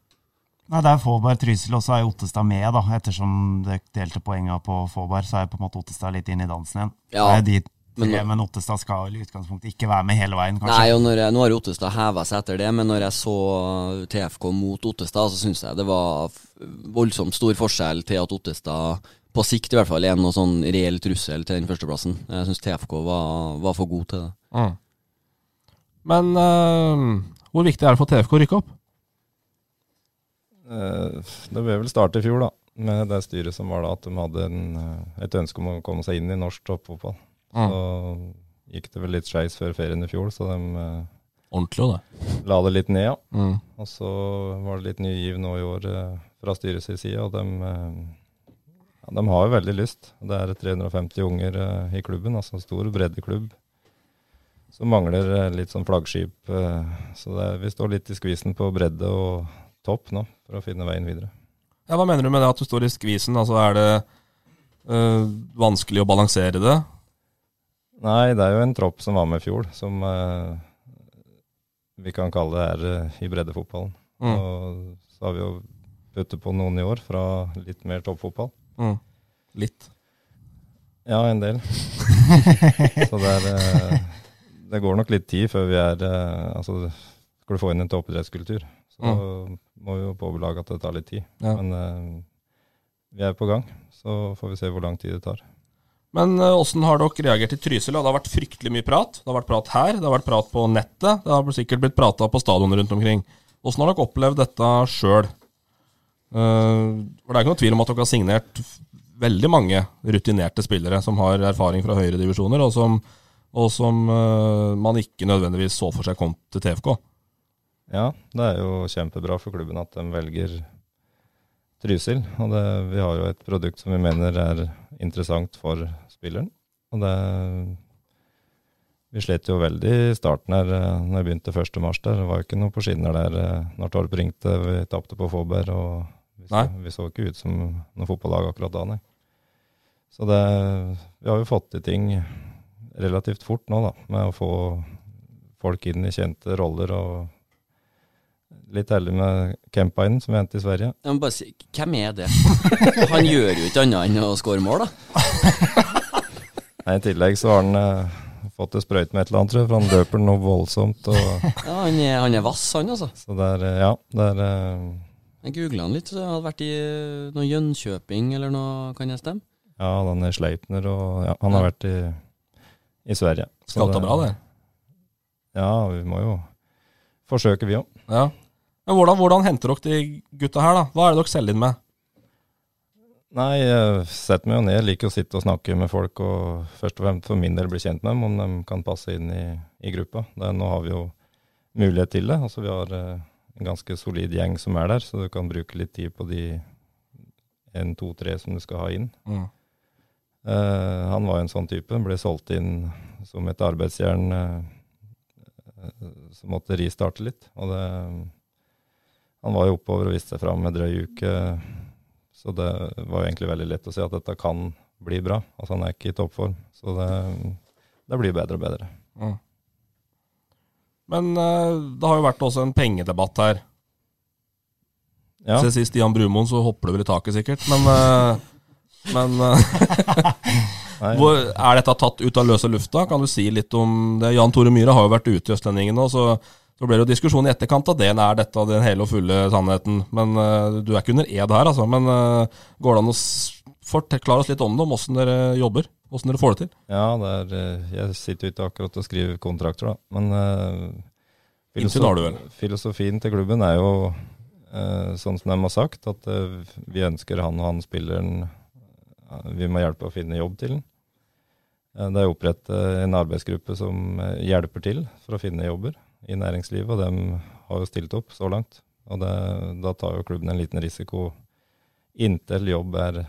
Nei, Det er Fåberg Trysil, og så er Ottestad med, da. Ettersom det delte poengene på Fåberg, så er på en måte Ottestad litt inn i dansen igjen. Ja, det er de men tre, men, Ottestad skal i utgangspunktet ikke være med hele veien, kanskje. Nei, og når jeg, nå har Ottestad heva seg etter det, men når jeg så TFK mot Ottestad, så syns jeg det var voldsomt stor forskjell til at Ottestad på sikt i hvert fall er noe sånn reell trussel til den førsteplassen. Jeg syns TFK var, var for god til det. Mm. Men eh, hvor viktig er det for TFK å rykke opp? Eh, Det ble vel start i fjor, da, med det styret som var da, at de hadde en, eh, et ønske om å komme seg inn i norsk toppfotball. Mm. Så gikk det vel litt skeis før ferien i fjor, så de eh, Ordentlig, det. la det litt ned, ja. Mm. Og så var det litt ny giv nå i år fra styret styrets side, og de, ja, de har jo veldig lyst. Det er 350 unger i klubben, altså en stor breddeklubb. Så mangler litt sånn flaggskip. så det, vi står litt i skvisen på bredde og topp nå, for å finne veien videre. Ja, Hva mener du med det at du står i skvisen? Altså, Er det øh, vanskelig å balansere det? Nei, det er jo en tropp som var med i fjor, som øh, vi kan kalle det er eh, i breddefotballen. Mm. Og så har vi jo puttet på noen i år fra litt mer toppfotball. Mm. Litt. Ja, en del. så det er øh, Det går nok litt tid før vi er Altså, skal du få inn en toppidrettskultur, så må jo påbelage at det tar litt tid. Ja. Men uh, vi er på gang, så får vi se hvor lang tid det tar. Men åssen uh, har dere reagert i Trysil? Det har vært fryktelig mye prat. Det har vært prat her, det har vært prat på nettet. Det har sikkert blitt prata på stadionet rundt omkring. Åssen har dere opplevd dette sjøl? for det er ikke noe tvil om at dere har signert veldig mange rutinerte spillere som har erfaring fra høyere divisjoner, og som, og som uh, man ikke nødvendigvis så for seg kom til TFK. Ja, det er jo kjempebra for klubben at de velger Trysil. Og det, vi har jo et produkt som vi mener er interessant for spilleren. Og det Vi slet jo veldig i starten her eh, når jeg begynte 1. mars der. Det var jo ikke noe på skinner der eh, når Torp ringte. Vi tapte på Fåberg, og vi så, vi så ikke ut som noe fotballag akkurat da, nei. Så det Vi har jo fått til ting relativt fort nå, da, med å få folk inn i kjente roller og Litt heldig med Kempainen, som vi hentet i Sverige. Jeg må bare si, hvem er det? Han gjør jo ikke annet enn å skåre mål, da. Nei, I tillegg så har han eh, fått det sprøyt med et eller annet, tror jeg, for han løper noe voldsomt. Og, Ja, han er, han er vass, han, altså. så det er, eh, ja, det er eh, Jeg googla han litt, så jeg hadde vært i eh, noe Jönköping eller noe, kan jeg stemme? Ja, han er Sleipner, og ja, han har vært i, i Sverige. Så Scouta bra, det. Ja, vi må jo forsøke, vi òg. Ja. Men hvordan, hvordan henter dere de gutta her, da? Hva er det dere selger inn med? Nei, jeg setter meg jo ned. Jeg Liker å sitte og snakke med folk, og først og fremst for min del bli kjent med dem, om de kan passe inn i, i gruppa. Det, nå har vi jo mulighet til det. Altså Vi har eh, en ganske solid gjeng som er der, så du kan bruke litt tid på de en, to, tre som du skal ha inn. Mm. Eh, han var jo en sånn type. Ble solgt inn som et arbeidsjern eh, eh, som måtte ristarte litt. Og det Han var jo oppover og viste seg fram med drøy uke. Så det var jo egentlig veldig lett å si at dette kan bli bra. Altså Han er ikke i toppform. Så det, det blir bedre og bedre. Mm. Men eh, det har jo vært også en pengedebatt her. Ja. Se sist Stian Brumoen, så hopper det vel i taket, sikkert. Men, eh, men eh, hvor, er dette tatt ut av løse lufta? Kan du si litt om det? Jan Tore Myhre har jo vært ute i Østlendingen nå, så, så ble det jo diskusjon i etterkant av det. Er dette den hele og fulle sannheten? Men uh, du er ikke under ed her, altså. Men uh, går det an å forklare oss litt om det, om åssen dere jobber? Åssen dere får det til? Ja, det er, eh, jeg sitter jo ikke akkurat og skriver kontrakter, da. Men uh, vel? filosofien til klubben er jo sånn som de har sagt, at vi ønsker han og han spilleren Vi må hjelpe å finne jobb til han. Det er opprettet en arbeidsgruppe som hjelper til for å finne jobber i næringslivet, og de har jo stilt opp så langt. Og det, da tar jo klubben en liten risiko inntil jobb er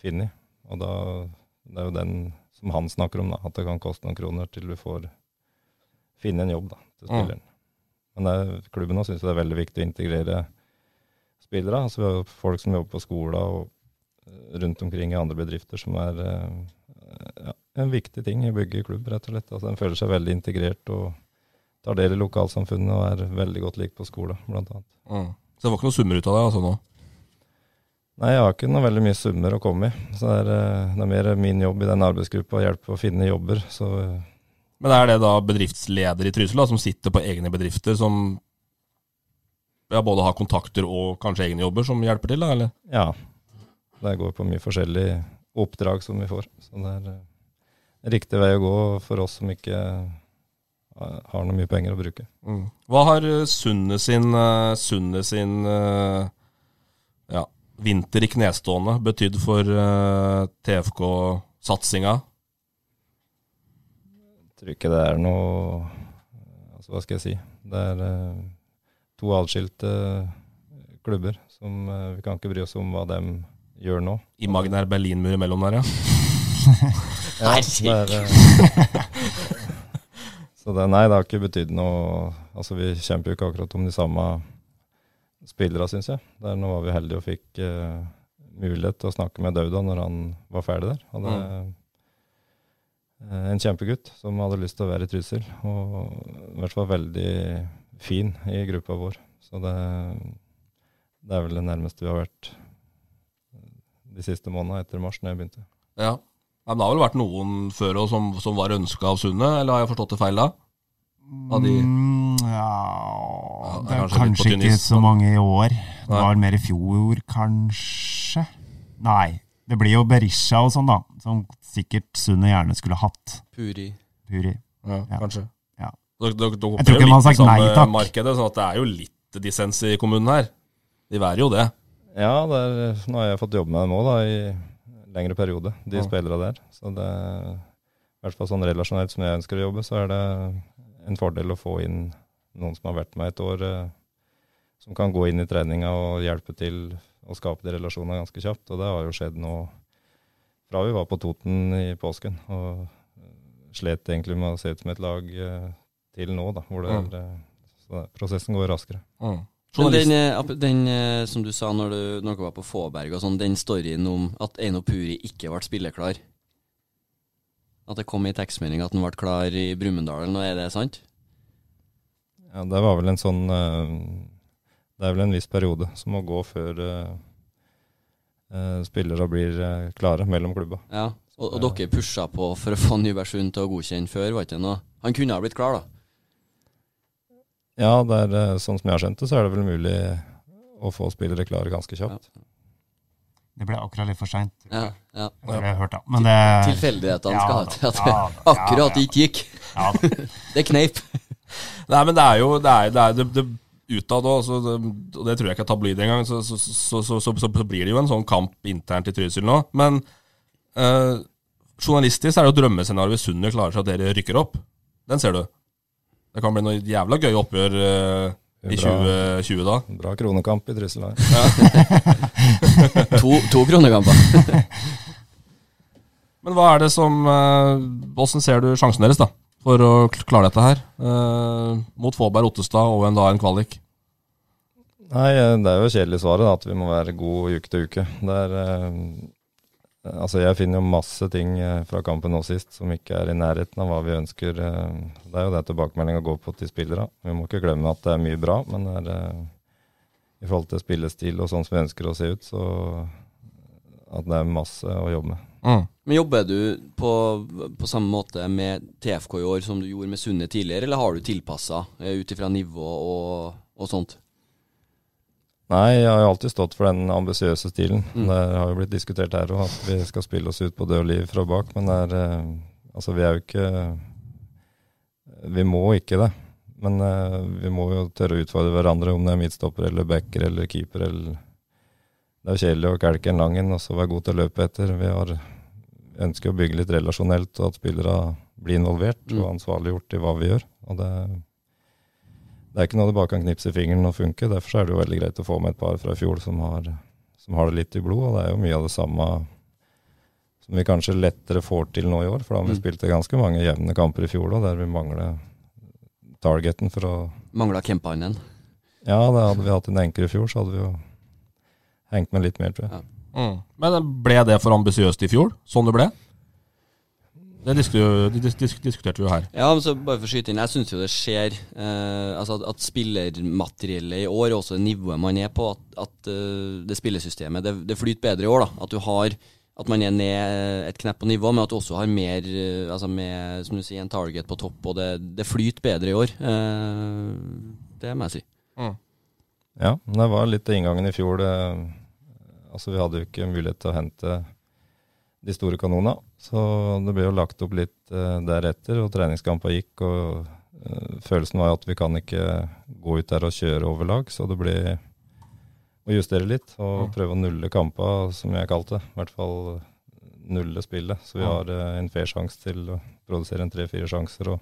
funnet. Og da, det er jo den som han snakker om, da, at det kan koste noen kroner til du får finne en jobb da, til Mm. spilleren. Men det klubben syns det er veldig viktig å integrere spillere. Altså, vi har jo folk som jobber på skoler og eh, rundt omkring i andre bedrifter, som er eh, ja, en viktig ting i å bygge klubb, rett og slett. Altså, en føler seg veldig integrert og tar del i lokalsamfunnet og er veldig godt likt på skole, blant annet. Mm. Så det var ikke noen summer ut av det altså nå? Nei, jeg har ikke noe veldig mye summer å komme i. Så det er, eh, det er mer min jobb i den arbeidsgruppa å hjelpe å finne jobber. Så eh, Men er det da bedriftsleder i Trysil som sitter på egne bedrifter, som ja, både har kontakter og kanskje egne jobber, som hjelper til? da, eller? ja, det går på mye forskjellige oppdrag som vi får. Så det er eh, riktig vei å gå for oss som ikke har noe mye penger å bruke. Mm. Hva har eh, Sunne sin, eh, Sunne sin eh, ja, vinter i knestående betydd for eh, TFK-satsinga? Jeg tror ikke det er noe altså Hva skal jeg si? Det er eh, to atskilte klubber som eh, Vi kan ikke bry oss om hva de gjør nå. Imaginær Berlinmur imellom der, ja. Ja, det er, eh, så det, nei, det har ikke betydd noe Altså, vi kjemper jo ikke akkurat om de samme spillerne, syns jeg. Der nå var vi heldige og fikk uh, mulighet til å snakke med Dauda når han var ferdig der. Hadde, mm. er en kjempegutt som hadde lyst til å være i Trysil, og i hvert fall veldig fin i gruppa vår. Så det, det er vel det nærmeste vi har vært de siste månedene etter mars, når jeg begynte. ja. Ja, Men det har vel vært noen før òg som, som var ønska av Sunne, eller har jeg forstått det feil da? Av de, Mm, ja Ja, Det er kanskje kanskje ikke så mange i år. Det Nei. var mer i fjor, kanskje? Nei. Det blir jo Berisha og sånn, da. Som sikkert Sunne gjerne skulle hatt. Puri. Puri. ja, Ja. kanskje. Ja. Dere, dere, dere Jeg tror ikke man har litt sagt nei takk. markedet, sånn at det er jo litt dissens i kommunen her. De værer jo det. Ja, det er, nå har jeg fått jobbe med dem òg, i lengre periode, de Ja. spillerne der. Så det i hvert fall sånn relasjonelt som jeg ønsker å jobbe, så er det en fordel å få inn noen som har vært med et år, eh, som kan gå inn i treninga og hjelpe til å skape de relasjonene ganske kjapt. Og det har jo skjedd nå fra vi var på Toten i påsken, og slet egentlig med å se ut som et lag eh, til nå, da, hvor det Mm. er, så det, prosessen går raskere. Mm. Men den, eh, den eh, som du sa når, du, når dere var på Fåberg og sånn, den storyen om at Eino Puri ikke ble spilleklar At det kom i tekstmelding at han ble klar i Brumunddal, er det sant? Ja, det var vel en sånn eh, Det er vel en viss periode som må gå før spillere blir klare mellom klubba. Ja. Og, og dere pusha på for å få Nybergsund til å godkjenne før, var ikke det noe? Han kunne ha blitt klar, da. Ja, det er, eh, sånn som jeg har skjønt det, så er det vel mulig å få spillere klare ganske kjapt. Det ble akkurat litt for seint. Ja, ja. Det det Tilfeldighetene skal ha til at det akkurat ikke gikk. Ja, Det kneip. Nei, men det er jo Det, er, det, er, det, det utad òg, og det tror jeg ikke er tabloid engang, så, så, så, så, så, så blir det jo en sånn kamp internt i Trysil nå. Men øh, journalistisk er det jo drømmescenarioet hvis Sundet klarer seg at dere rykker opp. Den ser du. Det kan bli noe jævla gøy oppgjør eh, i Bra. 2020 da. Bra kronekamp i Trysil her. To, to kronekamper. Men hva er det som Åssen ser du sjansen deres, da? For å kl- klare dette her? Eh, mot Fåberg Ottestad og en, da, en kvalik. Nei, eh, det er jo kjedelig svaret, da, at vi må være gode uke til uke. Det er, eh, altså jeg finner jo masse ting eh, fra kampen nå sist som ikke er i nærheten av hva vi ønsker. eh. Det er jo det tilbakemeldinga går på til spillere. Vi må ikke glemme at det er mye bra, men det er, eh, i forhold til spillestil og sånn som vi ønsker å se ut, så at det er masse å jobbe med. Men Jobber du på, på samme måte med TFK i år som du gjorde med Sunne tidligere, eller har du tilpassa ut ifra nivå og, og sånt? Nei, jeg har jo alltid stått for den ambisiøse stilen. Mm. Det har jo blitt diskutert her òg, at vi skal spille oss ut på død liv fra bak. Men det er eh, Altså, vi er jo ikke Vi må ikke det. Men eh, vi må jo tørre å utfordre hverandre, om det er midtstopper eller backer eller keeper eller Det er jo kjedelig å kelke en lang en og så være god til å løpe etter. Vi har ønsker å bygge litt relasjonelt, og at spillere blir involvert Mm. og ansvarliggjort i hva vi gjør. Og det det er ikke noe du bare kan knipse i fingeren og funke. Derfor er det jo veldig greit å få med et par fra i fjor som har, som har det litt i blod. Og det er jo mye av det samme som vi kanskje lettere får til nå i år. For da har vi Mm. spilt ganske mange jevne kamper i fjor da, der vi mangler targeten for å Mangla Kempainen. Ja, det hadde vi hatt en enker i fjor, så hadde vi jo hengt med litt mer, tror jeg. Mm. Men ble det for ambisiøst i fjor, sånn det ble? Det diskuterte, dis, dis, diskuterte vi jo her. Ja, men så bare for å skyte inn, jeg syns jo det skjer eh, altså at, at spillermateriellet i år, også nivået man er på, at, at eh, det spillesystemet det, det flyter bedre i år. da At du har at man er ned et knepp på nivå, men at du også har mer eh, Altså med som du sier, en target på topp, og det, det flyter bedre i år. Eh, det må jeg si. Ja, men det var litt inngangen i fjor. Det, altså Vi hadde jo ikke mulighet til å hente de store kanona, så det ble jo lagt opp litt uh, deretter. Og treningskampa gikk, og uh, følelsen var jo at vi kan ikke gå ut der og kjøre over lag, Så det ble å justere litt og prøve å nulle kampa, som jeg kalte det. I hvert fall nulle spillet, så vi Ja. har uh, en fair sjanse til å produsere en tre-fire sjanser og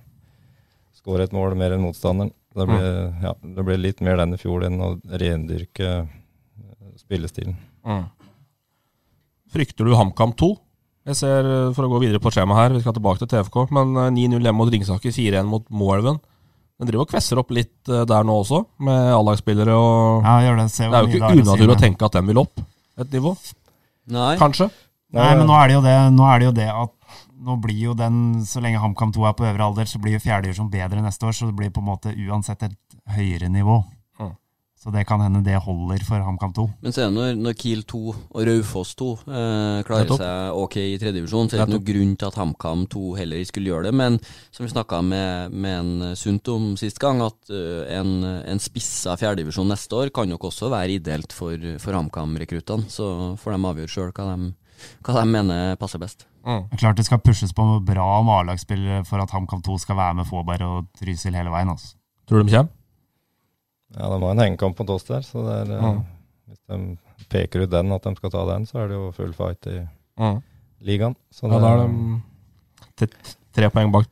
skåre et mål mer enn motstanderen. Det ble, ja, det ble litt mer den i fjor enn å rendyrke spillestilen. Mm. Frykter du HamKam 2? Jeg ser, eh, For å gå videre på skjemaet her, vi skal tilbake til TFK, men eh, 9-0 hjemme mot Ringsaker, 4-1 mot Moelven. Den driver og kvesser opp litt eh, der nå også, med A-lagsspillere og Ja, gjør det. Se Det er jo ikke unaturlig å tenke at den vil opp et nivå. Nei. Kanskje. Nei, men nå er det jo det, nå er det, jo det at nå blir jo den, så lenge HamKam 2 er på øvre alder, så blir jo fjerdedivisjon bedre neste år, så det blir på en måte uansett et høyere nivå. Mm. Så det kan hende det holder for HamKam 2. Men så er det når, når Kiel 2 og Raufoss 2 eh, klarer seg ok i tredjedivisjon, så er det ikke noe grunn til at HamKam 2 heller skulle gjøre det. Men som vi snakka med, med en Sunt om sist gang, at uh, en, en spissa fjerdedivisjon neste år kan nok også være ideelt for, for HamKam-rekruttene. Så får de avgjøre sjøl hva, de- hva de mener passer best. Mm. Det er klart det skal pushes på bra med A-lagsspillere for at HamKam 2 skal være med Fåberg og Trysil hele veien. Altså. Tror du de kommer? Ja, de har en hengekamp mot oss der, så det er, eh, Mm. hvis de peker ut den, at de skal ta den, så er det jo full fight i Mm. ligaen. Så Ja, det, da er de tre poeng bak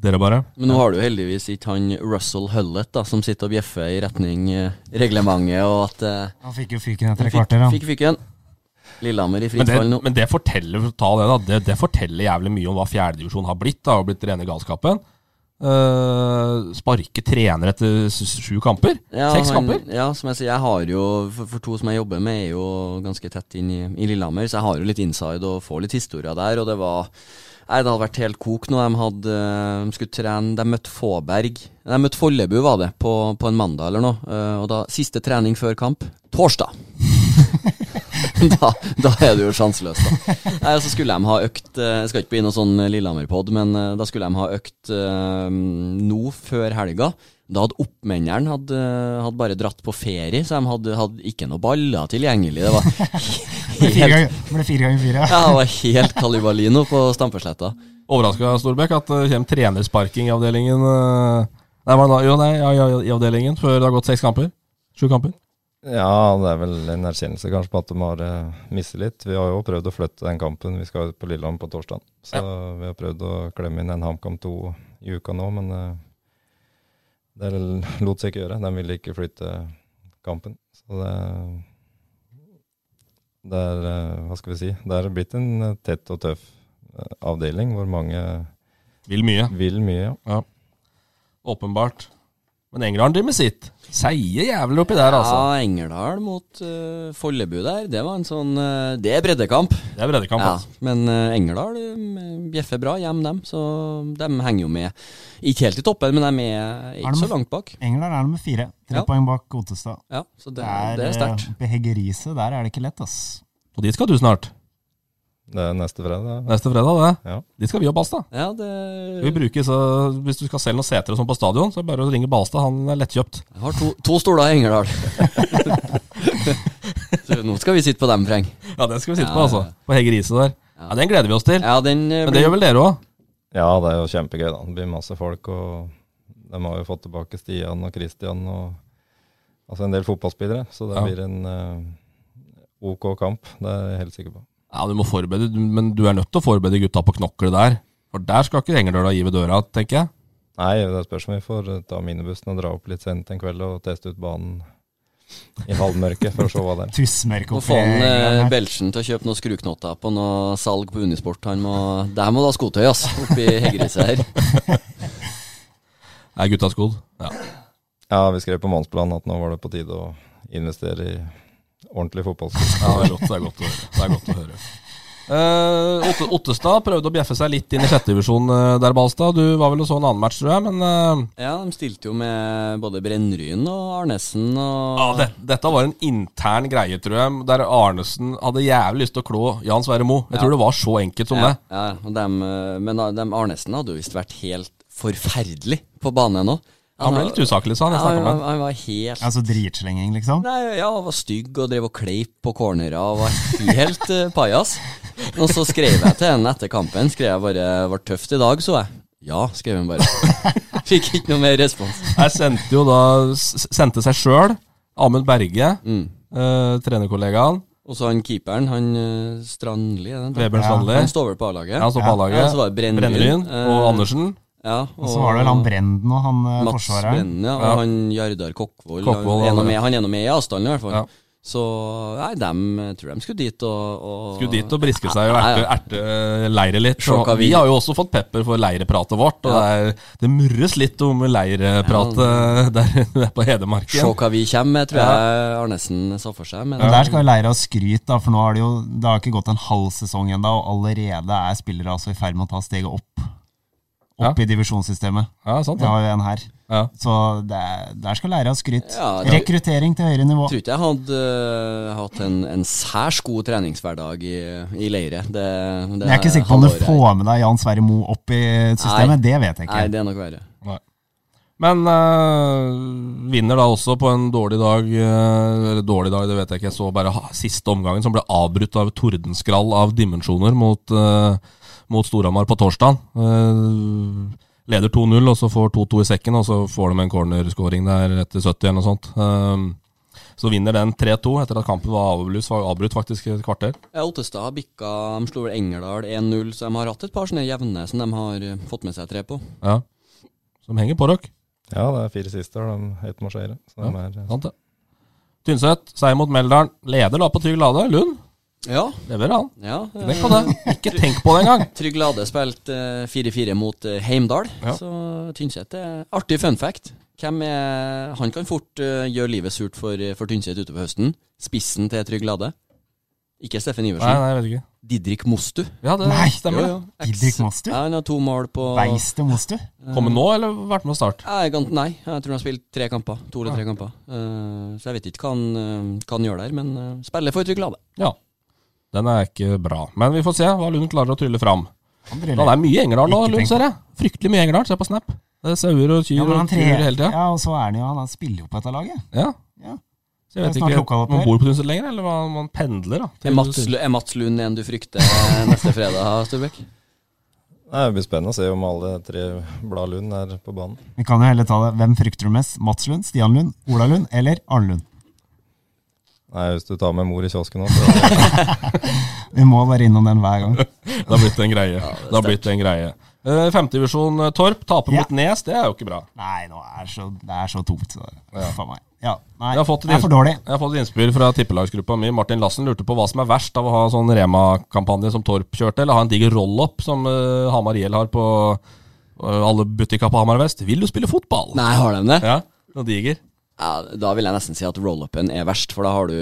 dere, bare. Men nå har du heldigvis ikke han Russell Hullett da, som sitter og bjeffer i retning eh, reglementet, og at eh, Han fikk jo fyken etter et kvarter. Ja. fikk fyken. Lillehammer i Men fritt det, fall nå. men det forteller ta det, da, det, det forteller jævlig mye om hva fjerdedivisjon har blitt. da, og blitt rene galskapen. Uh, sparke trener etter sju kamper? Ja, Seks han- kamper? Ja, som jeg sier, jeg har jo for, for to som jeg jobber med, er jo ganske tett inn i, i Lillehammer, så jeg har jo litt inside og får litt historier der, og det var Nei, det hadde vært helt kok nå. De hadde De skulle trene De møtte Fåberg De møtte Follebu, var det, på, på en mandag eller noe. Uh, og da Siste trening før kamp torsdag. da, da er du jo sjanseløs, da. Nei, så skulle de ha økt eh, Jeg skal ikke bli noe sånn Lillehammer-pod, men eh, da skulle de ha økt eh, nå før helga. Da hadde oppmenneren hadde, hadde bare dratt på ferie, så de hadde, hadde ikke noe baller tilgjengelig. Det var helt, ble fire ganger fire. ja, det var helt Calibalino på Stampesletta. Overraska, Storbekk, at det kommer trenersparking i avdelingen eh, Nei, da? jo, nei, ja, ja, i avdelingen før det har gått seks kamper. Sju kamper. Ja, det er vel en erkjennelse kanskje på at de har uh, mistet litt. Vi har jo prøvd å flytte den kampen. Vi skal ut på Lillehammer på torsdag. Så vi har prøvd å klemme inn en HamKam 2 i uka nå, men uh, det lot seg ikke gjøre. De ville ikke flytte kampen. Så det, det er uh, Hva skal vi si? Det er blitt en tett og tøff avdeling hvor mange Vil mye. Vil mye, ja. ja. Åpenbart. Men Engerdal driver med sitt. Seige jævler oppi der, altså. Ja, Engerdal mot uh, Follebu der, det var en sånn uh, Det er breddekamp. Det er breddekamp, ja, altså. Men uh, Engerdal bjeffer bra hjem, dem. Så de henger jo med. Ikke helt i toppen, men de er ikke er så langt bak. Engerdal er nummer fire. Tre Ja. poeng bak Otestad. Ja, så det, det er sterkt. Beheggeriset der er det ikke lett, ass. Og dit skal du snart. Det er neste fredag. Neste fredag, det. Ja. Dit skal vi og Balstad. Ja, det Vi bruker så, Hvis du skal selge noen seter og sånn på stadion, så er det bare å ringe Balstad. Han er lettkjøpt. Jeg har to, to stoler i Engerdal. så nå skal vi sitte på dem, Freng. Ja, den skal vi sitte Ja, på, altså. På Hege Riise der. Ja, Den gleder vi oss til. Ja, den, eh, Men det blir- gjør vel dere òg? Ja, det er jo kjempegøy. da. Det blir masse folk, og de har jo fått tilbake Stian og Christian og altså en del fotballspillere. Så det Ja. blir en uh, OK kamp, det er jeg helt sikker på. Ja, du må forberede, men du er nødt til å forberede gutta på knoklet der. For der skal ikke Engerdøla gi ved døra, tenker jeg. Nei, det spørs om vi får eh, ta minibussen og dra opp litt sent en kveld og teste ut banen i halvmørket for å se hva det er. Tussmørke oppi få han eh, Engerdal til å kjøpe noen skruknotter på noe salg på Unisport. Han må, der må du ha skotøy, ass, oppi Heggeriset her. Er gutta skodd? Ja. Ja, vi skrev på månedsplanen at nå var det på tide å investere i ordentlig fotballspiller. Ja, det er godt, det er godt å høre. Det er godt å høre. Uh, Otte, Ottestad prøvde å bjeffe seg litt inn i sjettedivisjon uh, der, Balstad. Du var vel og så en annen match, tror jeg, men uh... Ja, de stilte jo med både Brennryen og Arnesen og ja, det, dette var en intern greie, tror jeg, der Arnesen hadde jævlig lyst til å klå Jan Sverre Moe. Jeg Ja. tror det var så enkelt som ja, det. Ja, og dem, eh, men dem Arnesen hadde jo visst vært helt forferdelig på banen nå. Han ble litt usaklig, sa han. Jeg Ja, han, han, han. han var helt Altså dritslenging, liksom? Nei, ja, han var stygg og drev og kleip på cornerer og var helt uh, pajas. Og så skrev jeg til henne etter kampen. Skrev jeg bare 'Var tøft i dag', så jeg. Ja, skrev han bare. Fikk ikke noe mer respons. Jeg sendte jo da Sendte seg sjøl, Amund Berge, Mm. eh, trenerkollegaen. Og så han keeperen, han uh, Strandli er det det? Ja, Han står vel på A-laget? Ja, han står på. A-laget. Ja, så var det Brennryn. Brennryn og Eh, Andersen. Ja, Og så var det vel han Brenden og han eh, Mats forsvareren. Brenden, ja, og Ja. han Jardar Kokkvold. Kokkvold, han, er med, han er nå med i avstanden, i hvert fall. Ja. Så nei, dem jeg tror de skulle dit og, og Skulle dit og briske seg og Ja, ja. erte, erte leire litt. Og vi har jo også fått pepper for leirepratet vårt. Og Ja. det, er, det murres litt om leirepratet der der, på Se Hedmarken. hva vi kommer med, tror jeg Arnesen sa for seg. Men ja. der skal jo Leira skryte, da, for nå har det jo Det har ikke gått en halv sesong ennå, og allerede er spillere altså i ferd med å ta steget opp. Opp Ja. i divisjonssystemet. Ja, sant ja. det. har jo en her. Ja. Så det, er- der skal lære ha skryt. Ja, det- Rekruttering til høyere nivå. Jeg tror ikke jeg hadde uh, hatt en, en særs god treningshverdag i, i leire. Det, det jeg er ikke sikker på om du får med deg Jan Sverre Moe opp i systemet. Nei. Det vet jeg ikke. Nei, det er nok verre. Men øh, vinner da også på en dårlig dag. øh, eller dårlig dag, det vet jeg ikke. Jeg så bare ha- siste omgangen, som ble avbrutt av tordenskrall av dimensjoner mot, øh, mot Storhamar på torsdag. Uh, leder 2-0, og så får 2-2 i sekken, og så får de en cornerscoring der etter 70 eller noe sånt. Um, så vinner den 3-2 etter at kampen var avbrutt, var avbrutt faktisk et kvarter. Ja, Ottestad har bikka De slo vel Engerdal 1-0, så de har hatt et par sånne jevne som de har øh, fått med seg tre på. Ja. Som henger på dere. Ja, det er fire siste, har de seire. Ja. Sant det. Tynset, seier mot Meldalen. Leder da på Trygg Lade. Lund Ja, leverer han. ja. Ikke tenk på det. Ikke tenk på det engang. Trygg Lade spilte øh, 4-4 mot øh, Heimdal, Ja. så Tynset er artig fun fact. Hvem er Han kan fort gjøre livet surt for, for Tynset utover høsten. Spissen til Trygg Lade. Ikke Steffen Iversen. nei, jeg vet ikke. Didrik Mostu. Ja, det Nei, stemmer. det. Didrik Mostu? Ja, han har to mål på Veiste Mostu? Mostu? Kommer nå, eller vært med å starte? Nei, jeg tror han har spilt tre kamper. To eller tre kamper. Uh, så jeg vet ikke hva han, uh, hva han gjør der, men uh, spiller for Trygg Lade. Ja. Den er ikke bra. Men vi får se hva Lund klarer å trylle fram. Han Ja, det er mye Engerdal nå, Lund, ser jeg. Fryktelig mye Engerdal. Se på Snap. Det er sauer og kyr Ja, og kyr hele tida. Ja, og så er han jo Han spiller jo på dette laget. Ja. Ja. Så jeg vet ikke om han bor på Tynset lenger, eller om han pendler. da Er Mats, er Mats Lund en du frykter eh, neste fredag, Sturbekk? Nei, Det blir spennende å se om alle tre blad Lund er på banen. Vi kan jo heller ta det. Hvem frykter du mest? Mats Lund, Stian Lund, Ola Lund eller Arne Lund? Nei, Hvis du tar med mor i kiosken nå, så Vi må være innom den hver gang. Det har blitt en greie. det har blitt en greie. Uh, Femtedivisjon uh, Torp taper Ja. mot Nes, det er jo ikke bra. Nei, nå er så, det er så tungt. Så, for meg. Ja, nei, Jeg har fått det er for dårlig. Jeg har fått et innspill fra tippelagsgruppa mi. Martin Lassen lurte på hva som er verst av å ha sånn Rema-kampanje som Torp kjørte, eller ha en diger roll-up som uh, Hamar IL har på uh, alle butikker på Hamar Vest. Vil du spille fotball? Nei, har de det? Ja, noe diger. Ja, Da vil jeg nesten si at roll-upen er verst, for da har du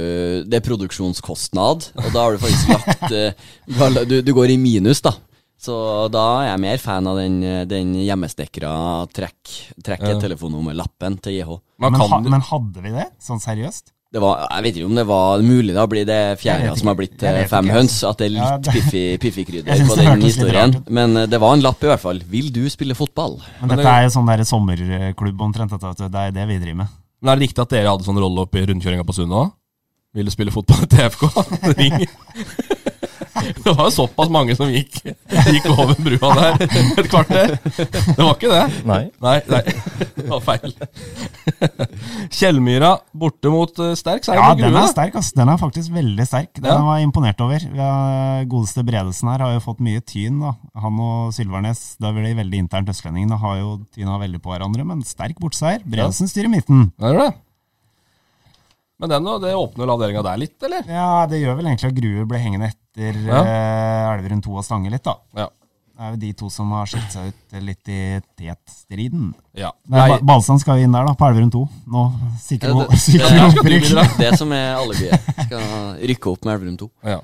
Det er produksjonskostnad, og da har du faktisk lagt eh, du, har- du, du går i minus, da. Så da er jeg mer fan av den, den hjemmesnekra trekk, trekk-telefonnummerlappen til JH. Men, ha, men hadde vi det? Sånn seriøst? Det var, jeg vet ikke om det var mulig da blir det fjerde som har blitt eh, fem høns. At det er Ja, litt det- piffi, piffi, krydder på den historien. Men eh, det var en lapp i hvert fall. Vil du spille fotball? Men dette er jo sånn der sommerklubb omtrent. Det er det vi driver med. Men er det riktig at dere hadde sånn rolle opp i rundkjøringa på Sunna òg? Vil du spille fotball i TFK? Ring. Det var jo såpass mange som gikk, gikk over brua der et kvarter. Det var ikke det? Nei. Nei, nei. det var feil. Kjellmyra borte mot Sterk, Sterk seier Ja, på den er sterk. ass. Den er faktisk veldig sterk. Den Ja. var jeg imponert over. Vi har, godeste Bredesen her har jo fått mye tyn. da. Han og Sylvernes, da blir de veldig internt østlendingene, har jo tyna veldig på hverandre, men sterk bortseier. Bredesen styrer midten. Det er det. Men den, det åpner vel avdelinga der litt, eller? Ja, det gjør vel egentlig at Grue ble hengende etter Ja. eh, Elverum 2 og Stange litt, da. Ja. Det er jo de to som har skilt seg ut litt i tetstriden. Ja. Nei. Balsand skal jo inn der, da, på Elverum 2. Nå sikrer vi det, vi det, det som er alibiet. Skal rykke opp med Elverum 2. Ja.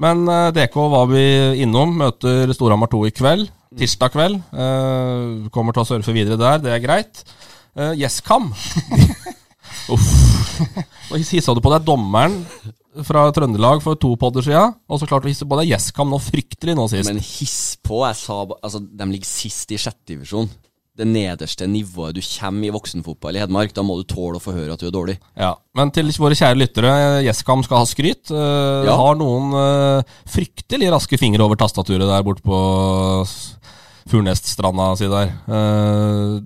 Men uh, DK var vi innom. Møter Storhamar 2 i kveld. Tirsdag kveld. Uh, kommer til å surfe videre der, det er greit. Uh, Gjesskam. Nå hissa du på deg dommeren fra Trøndelag for to podder sia, og så klarte du å hisse på deg Gjesskam nå fryktelig nå sist. Men hiss på. Jeg sa altså, De ligger sist i sjette divisjon. Det nederste nivået du kommer i voksenfotball i Hedmark. Da må du tåle å få høre at du er dårlig. Ja, Men til våre kjære lyttere, Gjesskam skal ha skryt. Uh, Ja. Har noen uh, fryktelig raske fingre over tastaturet der borte på Furneststranda si der. Eh,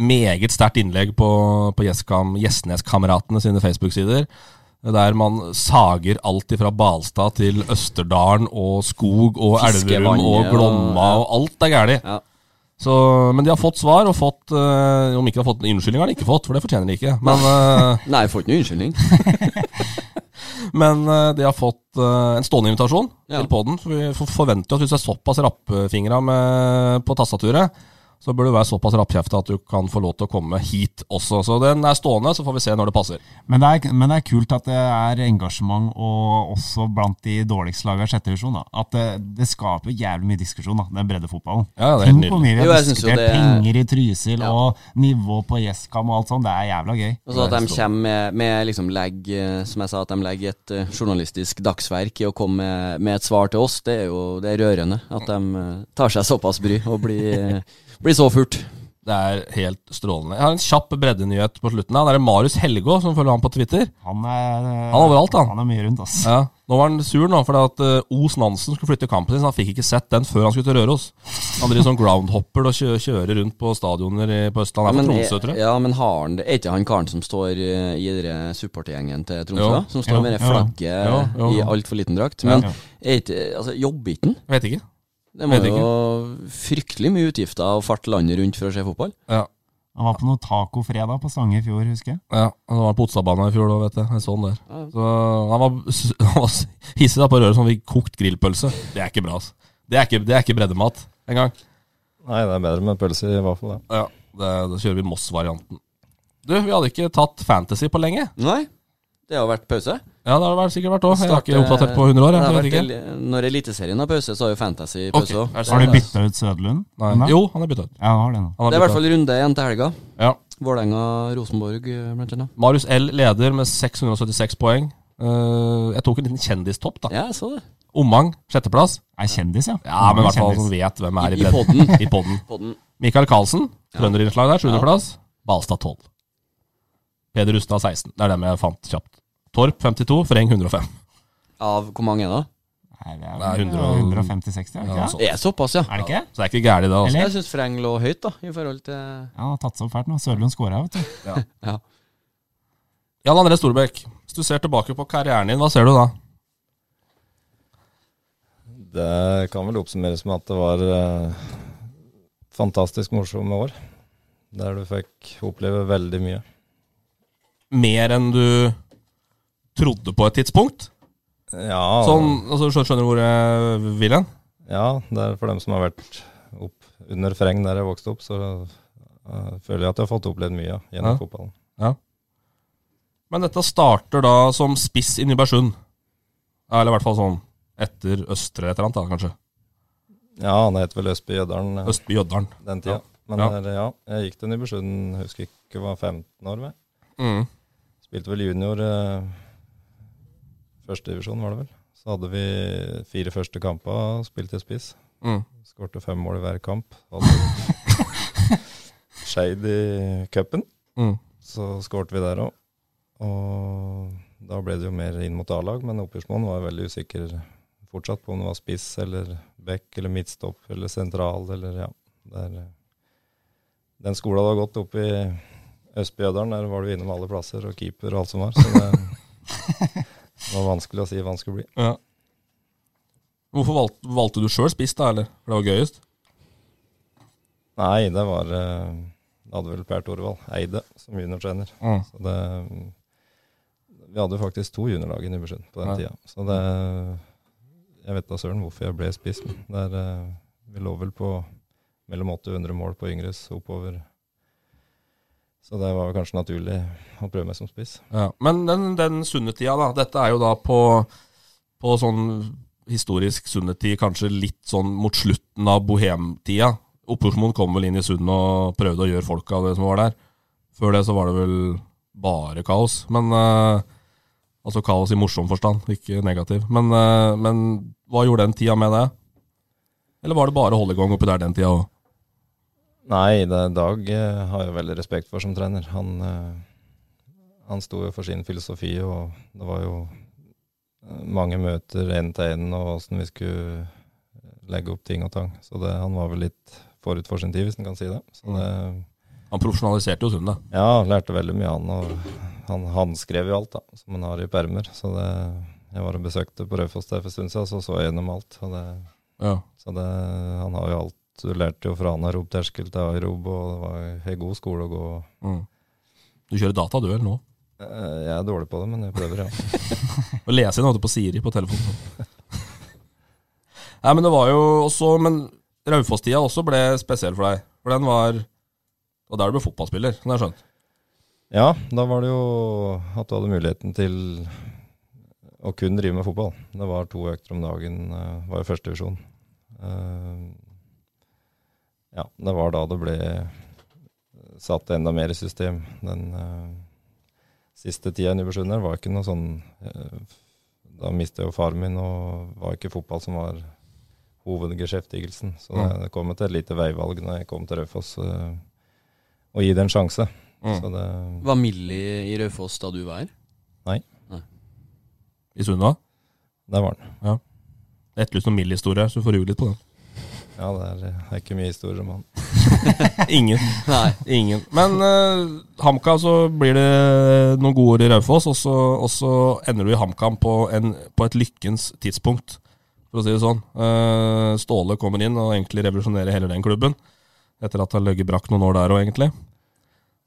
meget sterkt innlegg på, på Gjesskam, Gjesneskameratene sine Facebook-sider. Der man sager alt fra Balstad til Østerdalen og skog og Elverum og Glomma og alt er gærent. Ja. Så, men de har fått svar, og fått øh, Om ikke de har fått en unnskyldning, har de ikke fått, for det fortjener de ikke. Men øh, Nei, jeg får ikke noe unnskyldning. Men øh, de har fått eh, en stående invitasjon Ja. til podden. For vi forventer jo at hvis du er såpass rappfingra på tastaturet, så bør du være såpass rappkjefta at du kan få lov til å komme hit også. Så den er stående, så får vi se når det passer. Men det, er, men det er kult at det er engasjement og også blant de dårligste lagene i sjette divisjon. da. At det, det skaper jævlig mye diskusjon, da, den breddefotballen. Ja, det er Tenk hvor mye vi har diskutert er... penger i Trysil Ja. og nivå på Gjesskam og alt sånt. Det er jævla gøy. Og så at de kommer med, med liksom legg, eh, som jeg sa, at de legger et eh, journalistisk dagsverk i å komme med, med et svar til oss, det er jo det er rørende. At de eh, tar seg såpass bry og blir, blir så furt. Det er helt strålende. Jeg har en kjapp breddenyhet på slutten. Det er Marius Helgå som følger han på Twitter. Han er, Han er overalt, han. Han er mye rundt, ass. Ja, Nå var han sur nå fordi at eh, Os Nansen skulle flytte kampen sin. så Han fikk ikke sett den før han skulle til Røros. Han driver sånn groundhopper og kjø kjører rundt på stadioner i- på Østlandet. Han fra men, Tromsø, tror jeg. ja, men har han det? Er ikke han karen som står eh, i dere supportergjengen til Tromsø? Jo. Som står Jo, med det flagget Jo, jo. i altfor liten drakt? Ja. Men er ikke, altså, jobber ikke han? Vet ikke. Det må jo fryktelig mye utgifter å farte landet rundt for å se fotball. Ja. Han var på noe tacofredag på Stange i fjor, husker jeg. Ja, han var på Otstadbanen i fjor da, vet du. Jeg så han der. Så han var, han var hissig på røret som fikk kokt grillpølse. Det er ikke bra, altså. Det er ikke, det er ikke breddemat engang. Nei, det er bedre med pølse i vaffel, da. Ja, det, da kjører vi Moss-varianten. Du, vi hadde ikke tatt Fantasy på lenge. Nei, det har vært pause. Ja, det har det sikkert vært òg. Jeg har ikke oppdatert på 100 år. Jeg, jeg vet ikke. el- Når Eliteserien har pause, så har jo Fantasy pause òg. Okay. Har sånn? bytta ut Sødlund? Nei. Jo, han er bytta ut. Ja, han har det nå. Han har Det er i hvert fall runde igjen til helga. Ja. Vålerenga-Rosenborg, eh, blant annet. Marius L leder med 676 poeng. Uh, jeg tok en liten kjendistopp, da. Ja, jeg så det. Omang, sjetteplass. Er kjendis, ja. Ja, men i hvert fall som vet hvem er i, I- i podden. I podden. På den. Mikael Karlsen, Ja. trønderinnslag der, sjuendeplass. Balstad 12. Peder Rustad 16. Det er dem jeg fant kjapt. Torp 52, Freng 105. Av hvor mange da? Nei, det er 100 150-60, er det Ja, ikke? det? Det er såpass, ja. Er det ikke? Så det er ikke gærent, det. Altså. Eller? Jeg syns Freng lå høyt, da, i forhold til Ja, han har tatt seg opp fælt nå. Sørlund scora, vet du. Ja. Jan André Storbekk, hvis du ser tilbake på karrieren din, hva ser du da? Det kan vel oppsummeres med at det var eh, fantastisk morsomme år. Der du fikk oppleve veldig mye. Mer enn du trodde på et tidspunkt? Ja, Sånn, altså, Skjønner du hvor jeg vil hen? ja, det er for dem som har vært opp under Freng der jeg vokste opp, så eh, føler jeg at jeg har fått opplevd mye ja, gjennom Ja. fotballen. Men dette starter da som spiss i Nybergsund. Eller i hvert fall sånn etter Østre et eller annet, da, kanskje. Ja, han het vel Østby Jøddalen eh, Østby Jøddalen. den tida. Men Ja. der, ja, jeg gikk til Nybergsund, husker ikke, var 15 år med. Mm. Spilte vel junior eh, Førstedivisjon, var det vel. Så hadde vi fire første kamper, spilte spiss. Mm. Skårte fem mål i hver kamp. Hadde Skeid i cupen, Mm. så skårte vi der òg. Og da ble det jo mer inn mot A-lag, men oppgjørsmålen var veldig usikker fortsatt på om det var spiss eller back eller midtstopp eller sentral eller ja. Der, den skolen hadde gått opp i Østbjødalen, der var du innom alle plasser, og keeper og alt som var. Så det, det var vanskelig å si hva han skulle bli. Ja. Hvorfor valgte, valgte du sjøl spiss, da? eller? For det var gøyest? Nei, det var eh, Det hadde vel Per Torvald Eide som juniortrener. Mm. Så det Vi hadde jo faktisk to juniorlag i Nybergsund på den Ja. tida. Så det Jeg vet da søren hvorfor jeg ble spiss, men der, eh, vi lå vel på mellom 800 mål på yngres oppover. Så det var kanskje naturlig å prøve meg som spiss. Ja. Men den, den sunnetida, da. Dette er jo da på, på sånn historisk sunnetid, kanskje litt sånn mot slutten av bohemtida. Opporsmoen kom vel inn i sundet og prøvde å gjøre folk av det som var der. Før det så var det vel bare kaos. Men uh, Altså kaos i morsom forstand, ikke negativ. Men, uh, men hva gjorde den tida med det? Eller var det bare å holde i gang oppi der den tida òg? Nei, det, Dag eh, har jeg veldig respekt for som trener. Han, eh, han sto jo for sin filosofi, og det var jo eh, mange møter én til én, og åssen vi skulle legge opp ting og tang. Så det, han var vel litt forut for sin tid, hvis en kan si det. Så det Han profesjonaliserte jo Sundet. ja, lærte veldig mye, han. Og han håndskrev jo alt, da, som han har i permer. Så det, jeg var og besøkte på Raufoss der for en stund siden, så så jeg gjennom alt. Og det, Ja. så det, han har jo alt. Du lærte jo fra anarob terskel til aerob, og det var en god skole å gå. Mm. Du kjører data, du, eller nå? Eh, Jeg er dårlig på det, men jeg prøver, ja. Å lese inn på Siri på telefonen. Nei, men det var jo også Men Raufoss-tida også ble spesiell for deg. For den var Og der du ble fotballspiller, som jeg har skjønt. Ja, da var det jo at du hadde muligheten til å kun drive med fotball. Det var to økter om dagen, eh, var jo førstedivisjon. Ja, det var da det ble satt enda mer i system. Den uh, siste tida i Nybergsund her var ikke noe sånn uh, Da mistet jeg jo faren min, og var ikke fotball som var hovedgeskjeftigelsen. Så det, det kom til et lite veivalg når jeg kom til Raufoss, eh, å gi det en sjanse. Mm. Så det Var Millie i Raufoss da du var her? Nei I Sunna? Der var den. Etterlyst noen Millie-historie, så du får ruge litt på den. Ja, det er, det er ikke mye historier om han. Ingen. Nei. Ingen. Men uh, HamKam, så blir det noen gode år i Raufoss, og så, og så ender du i HamKam på, på et lykkens tidspunkt, for å si det sånn. Uh, Ståle kommer inn og egentlig revolusjonerer hele den klubben, etter at han ligget brakk noen år der òg, egentlig.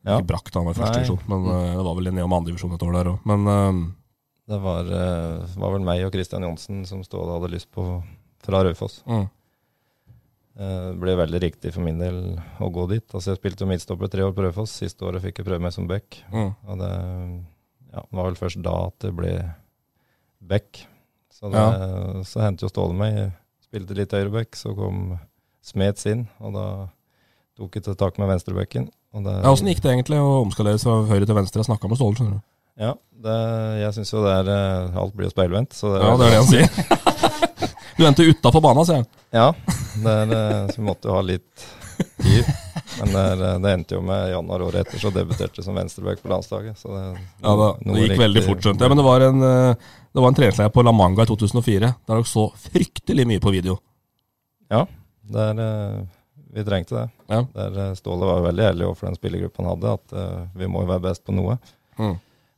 Ja. Ikke brakk da han var i første divisjon, men uh, det var vel ned om andre divisjon et år der òg. Men uh, Det var, var vel meg og Christian Johnsen som Ståle hadde lyst på fra Raufoss. mm, Det ble veldig riktig for min del å gå dit. Altså Jeg spilte jo midtstopper tre år på Raufoss. Siste året fikk jeg prøve meg som back. mm. Og det, ja, var vel først da at det ble back. Så, det, så hentet jo Ståle meg. Spilte litt høyreback, så kom Smets inn, og da tok jeg til tak med venstrebacken. Og Ja, Åssen gikk det egentlig å omskalere fra høyre til venstre? Jeg snakka med Ståle, skjønner du. Ja, det, jeg syns jo det er eh, Alt blir jo speilvendt. Så det, Ja, det er det han sier. du endte utafor banen, sier han. Ja, det er, eh, så vi måtte jo ha litt tid. Men det, er- det endte jo med januar året etter, så debuterte jeg som venstreback på landslaget. Så det, Ja, da, det gikk veldig fort, skjønte jeg. Men det var en, eh, det var en treningsleir på La Manga i 2004, der dere så fryktelig mye på video. Ja, det er vi trengte det. Ja. Der eh, Ståle var veldig ærlig overfor den spillergruppa han hadde, at eh, vi må jo være best på noe. Mm.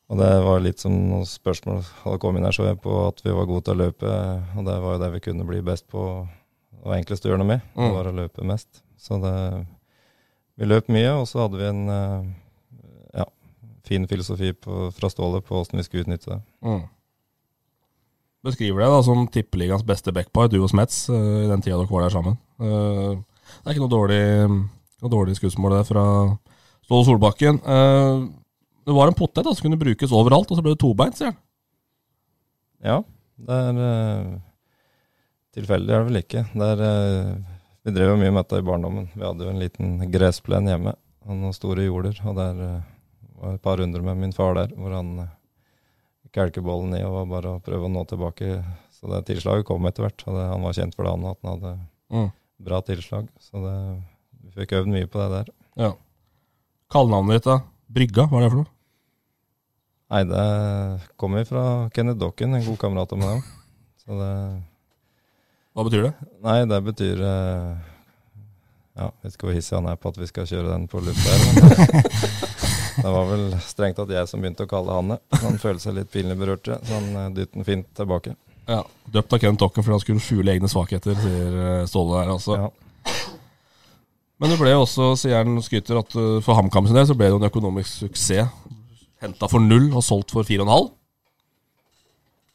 Og det var litt som noen spørsmål hadde kommet inn her, så jeg på at vi var gode til å løpe. Og det var jo det vi kunne bli best på og enklest å gjøre noe med. Det Mm. var å løpe mest. Så det Vi løp mye, og så hadde vi en eh, ja, fin filosofi på, fra Ståle på åssen vi skulle utnytte det. Mm. Beskriver deg da som tippeligaens beste backpar, du og Smets, eh, i den tida dere var der sammen. Eh, Det er ikke noe dårlig, noe dårlig skussmål der fra Ståle Solbakken. Det var en potet da, som kunne brukes overalt, og så ble det tobeint, sier han. Ja, det er eh, tilfeldig, er det vel ikke. Det er, eh, vi drev jo mye med dette i barndommen. Vi hadde jo en liten gressplen hjemme og noen store jorder. Og der eh, var et par runder med min far der, hvor han uh, bollen i og var bare å prøve å nå tilbake. Så det tilslaget kom etter hvert. Og det, han var kjent for det, han, at han hadde Mm. bra tilslag. Så det, vi fikk øvd mye på det der. Ja. Kallenavnet ditt, da? Brygga, hva er det for noe? Nei, det kommer fra Kenneth Dokken, en god kamerat av meg. Så det Hva betyr det? Nei, det betyr eh, Ja, vet ikke hvor hissig han er på at vi skal kjøre den på lufta her. Det, var vel strengt tatt jeg som begynte å kalle han det. Han følte seg litt pinlig berørt, så han dytter dyttet den fint tilbake. Ja, Døpt av Kenneth Dokken fordi han skulle skjule egne svakheter, sier eh, Ståle her. altså. Ja. Men det ble også, sier han skryter, at eh, for HamKam sin del så ble det en økonomisk suksess. Henta for null og solgt for fire og en halv.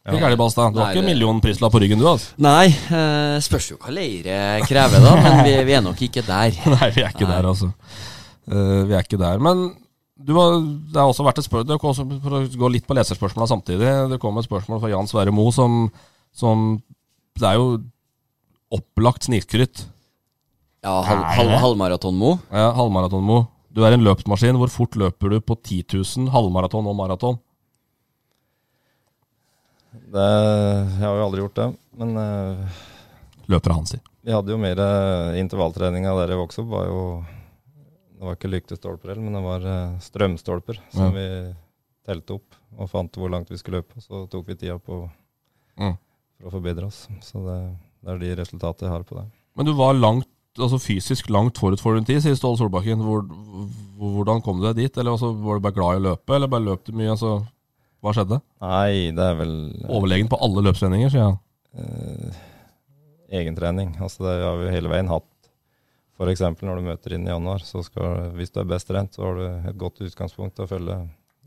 Ja. Ikke ærlig, Basta. Du har ikke ikke million millionprislapp på ryggen, du, altså? Nei, eh, spørs jo hva leire krever, da. Men vi, vi er nok ikke der. Nei, vi er ikke der, altså. Uh, vi er ikke der. Men du har, det har også vært et spørsmål For å gå litt på leserspørsmåla samtidig. Det kom et spørsmål fra Jan Sverre Moe som, som Det er jo opplagt snikskryt. Ja, halv, halv, halvmaraton-Mo. Ja, halvmaraton-Mo. Du er en løpsmaskin. Hvor fort løper du på 10 000 halvmaraton og maraton? Det, jeg har jo aldri gjort det, men uh, Løper han, si. vi hadde jo mer uh, intervalltreninga der jeg vokste opp. var jo Det var ikke lyktestolper heller, men det var eh, strømstolper som Ja. vi telte opp og fant hvor langt vi skulle løpe. Så tok vi tida på Mm. for å forbedre oss. Så det, det er de resultatene jeg har på det. Men du var langt, altså fysisk langt forut for din tid, sier Ståle Solbakken. Hvor, hvor- hvordan kom du deg dit? Eller altså, Var du bare glad i å løpe, eller bare løp du mye? Altså, hva skjedde? Nei, det er vel Overlegen på alle løpstreninger, sier han. eh, egentrening. Altså det har vi hele veien hatt. F.eks. når du møter inn i januar, så skal, hvis du er best trent, så har du et godt utgangspunkt til å følge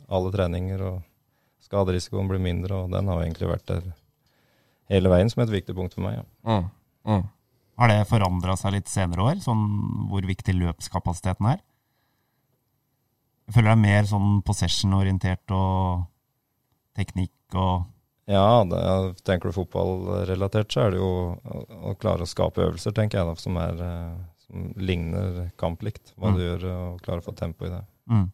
alle treninger, og skaderisikoen blir mindre, og den har egentlig vært der hele veien som et viktig punkt for meg. Ja. Mm. Mm. Har det forandra seg litt senere år, sånn hvor viktig løpskapasiteten er? Jeg føler det er mer sånn possession-orientert og teknikk og Ja, det, tenker du fotballrelatert, så er det jo å, å klare å skape øvelser, tenker jeg, da, som, er, eh, som ligner kamplikt. Hva Mm. du gjør, og klare å få tempo i det. mm.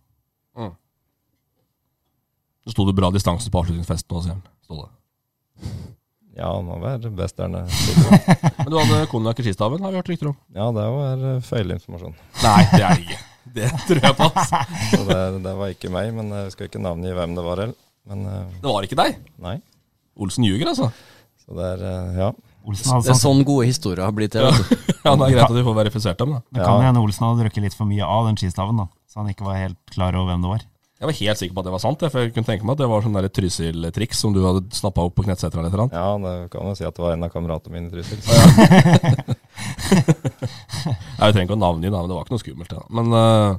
Så sto det bra distanse på avslutningsfesten nå, sier han. Ståle. han må være best der nede. Men du hadde konjakk i skistaven, har vi hørt rykter om? Ja, det var eh, feilinformasjon. Nei, det er det ikke. Det tror jeg på. Så det, det var ikke meg, men jeg skal ikke navngi hvem det var heller. Men eh, Det var ikke deg. nei. Olsen ljuger, altså. Så det er eh, Ja. Olsen Det er sånn gode historier har blitt til. Ja. Ja, det er greit at du får verifisert dem, da. Det kan Ja. hende Olsen hadde drukket litt for mye av den skistaven, da. Så han ikke var helt klar over hvem det var. Jeg var helt sikker på at det var sant, for jeg kunne tenke meg at det var sånn Trysil-triks som du hadde snappa opp på Knettseter eller eller ja, det kan jo si at det var en av kameratene mine i Trysil. Jeg trenger ikke å navngi, men det var ikke noe skummelt. Ja. Men, øh,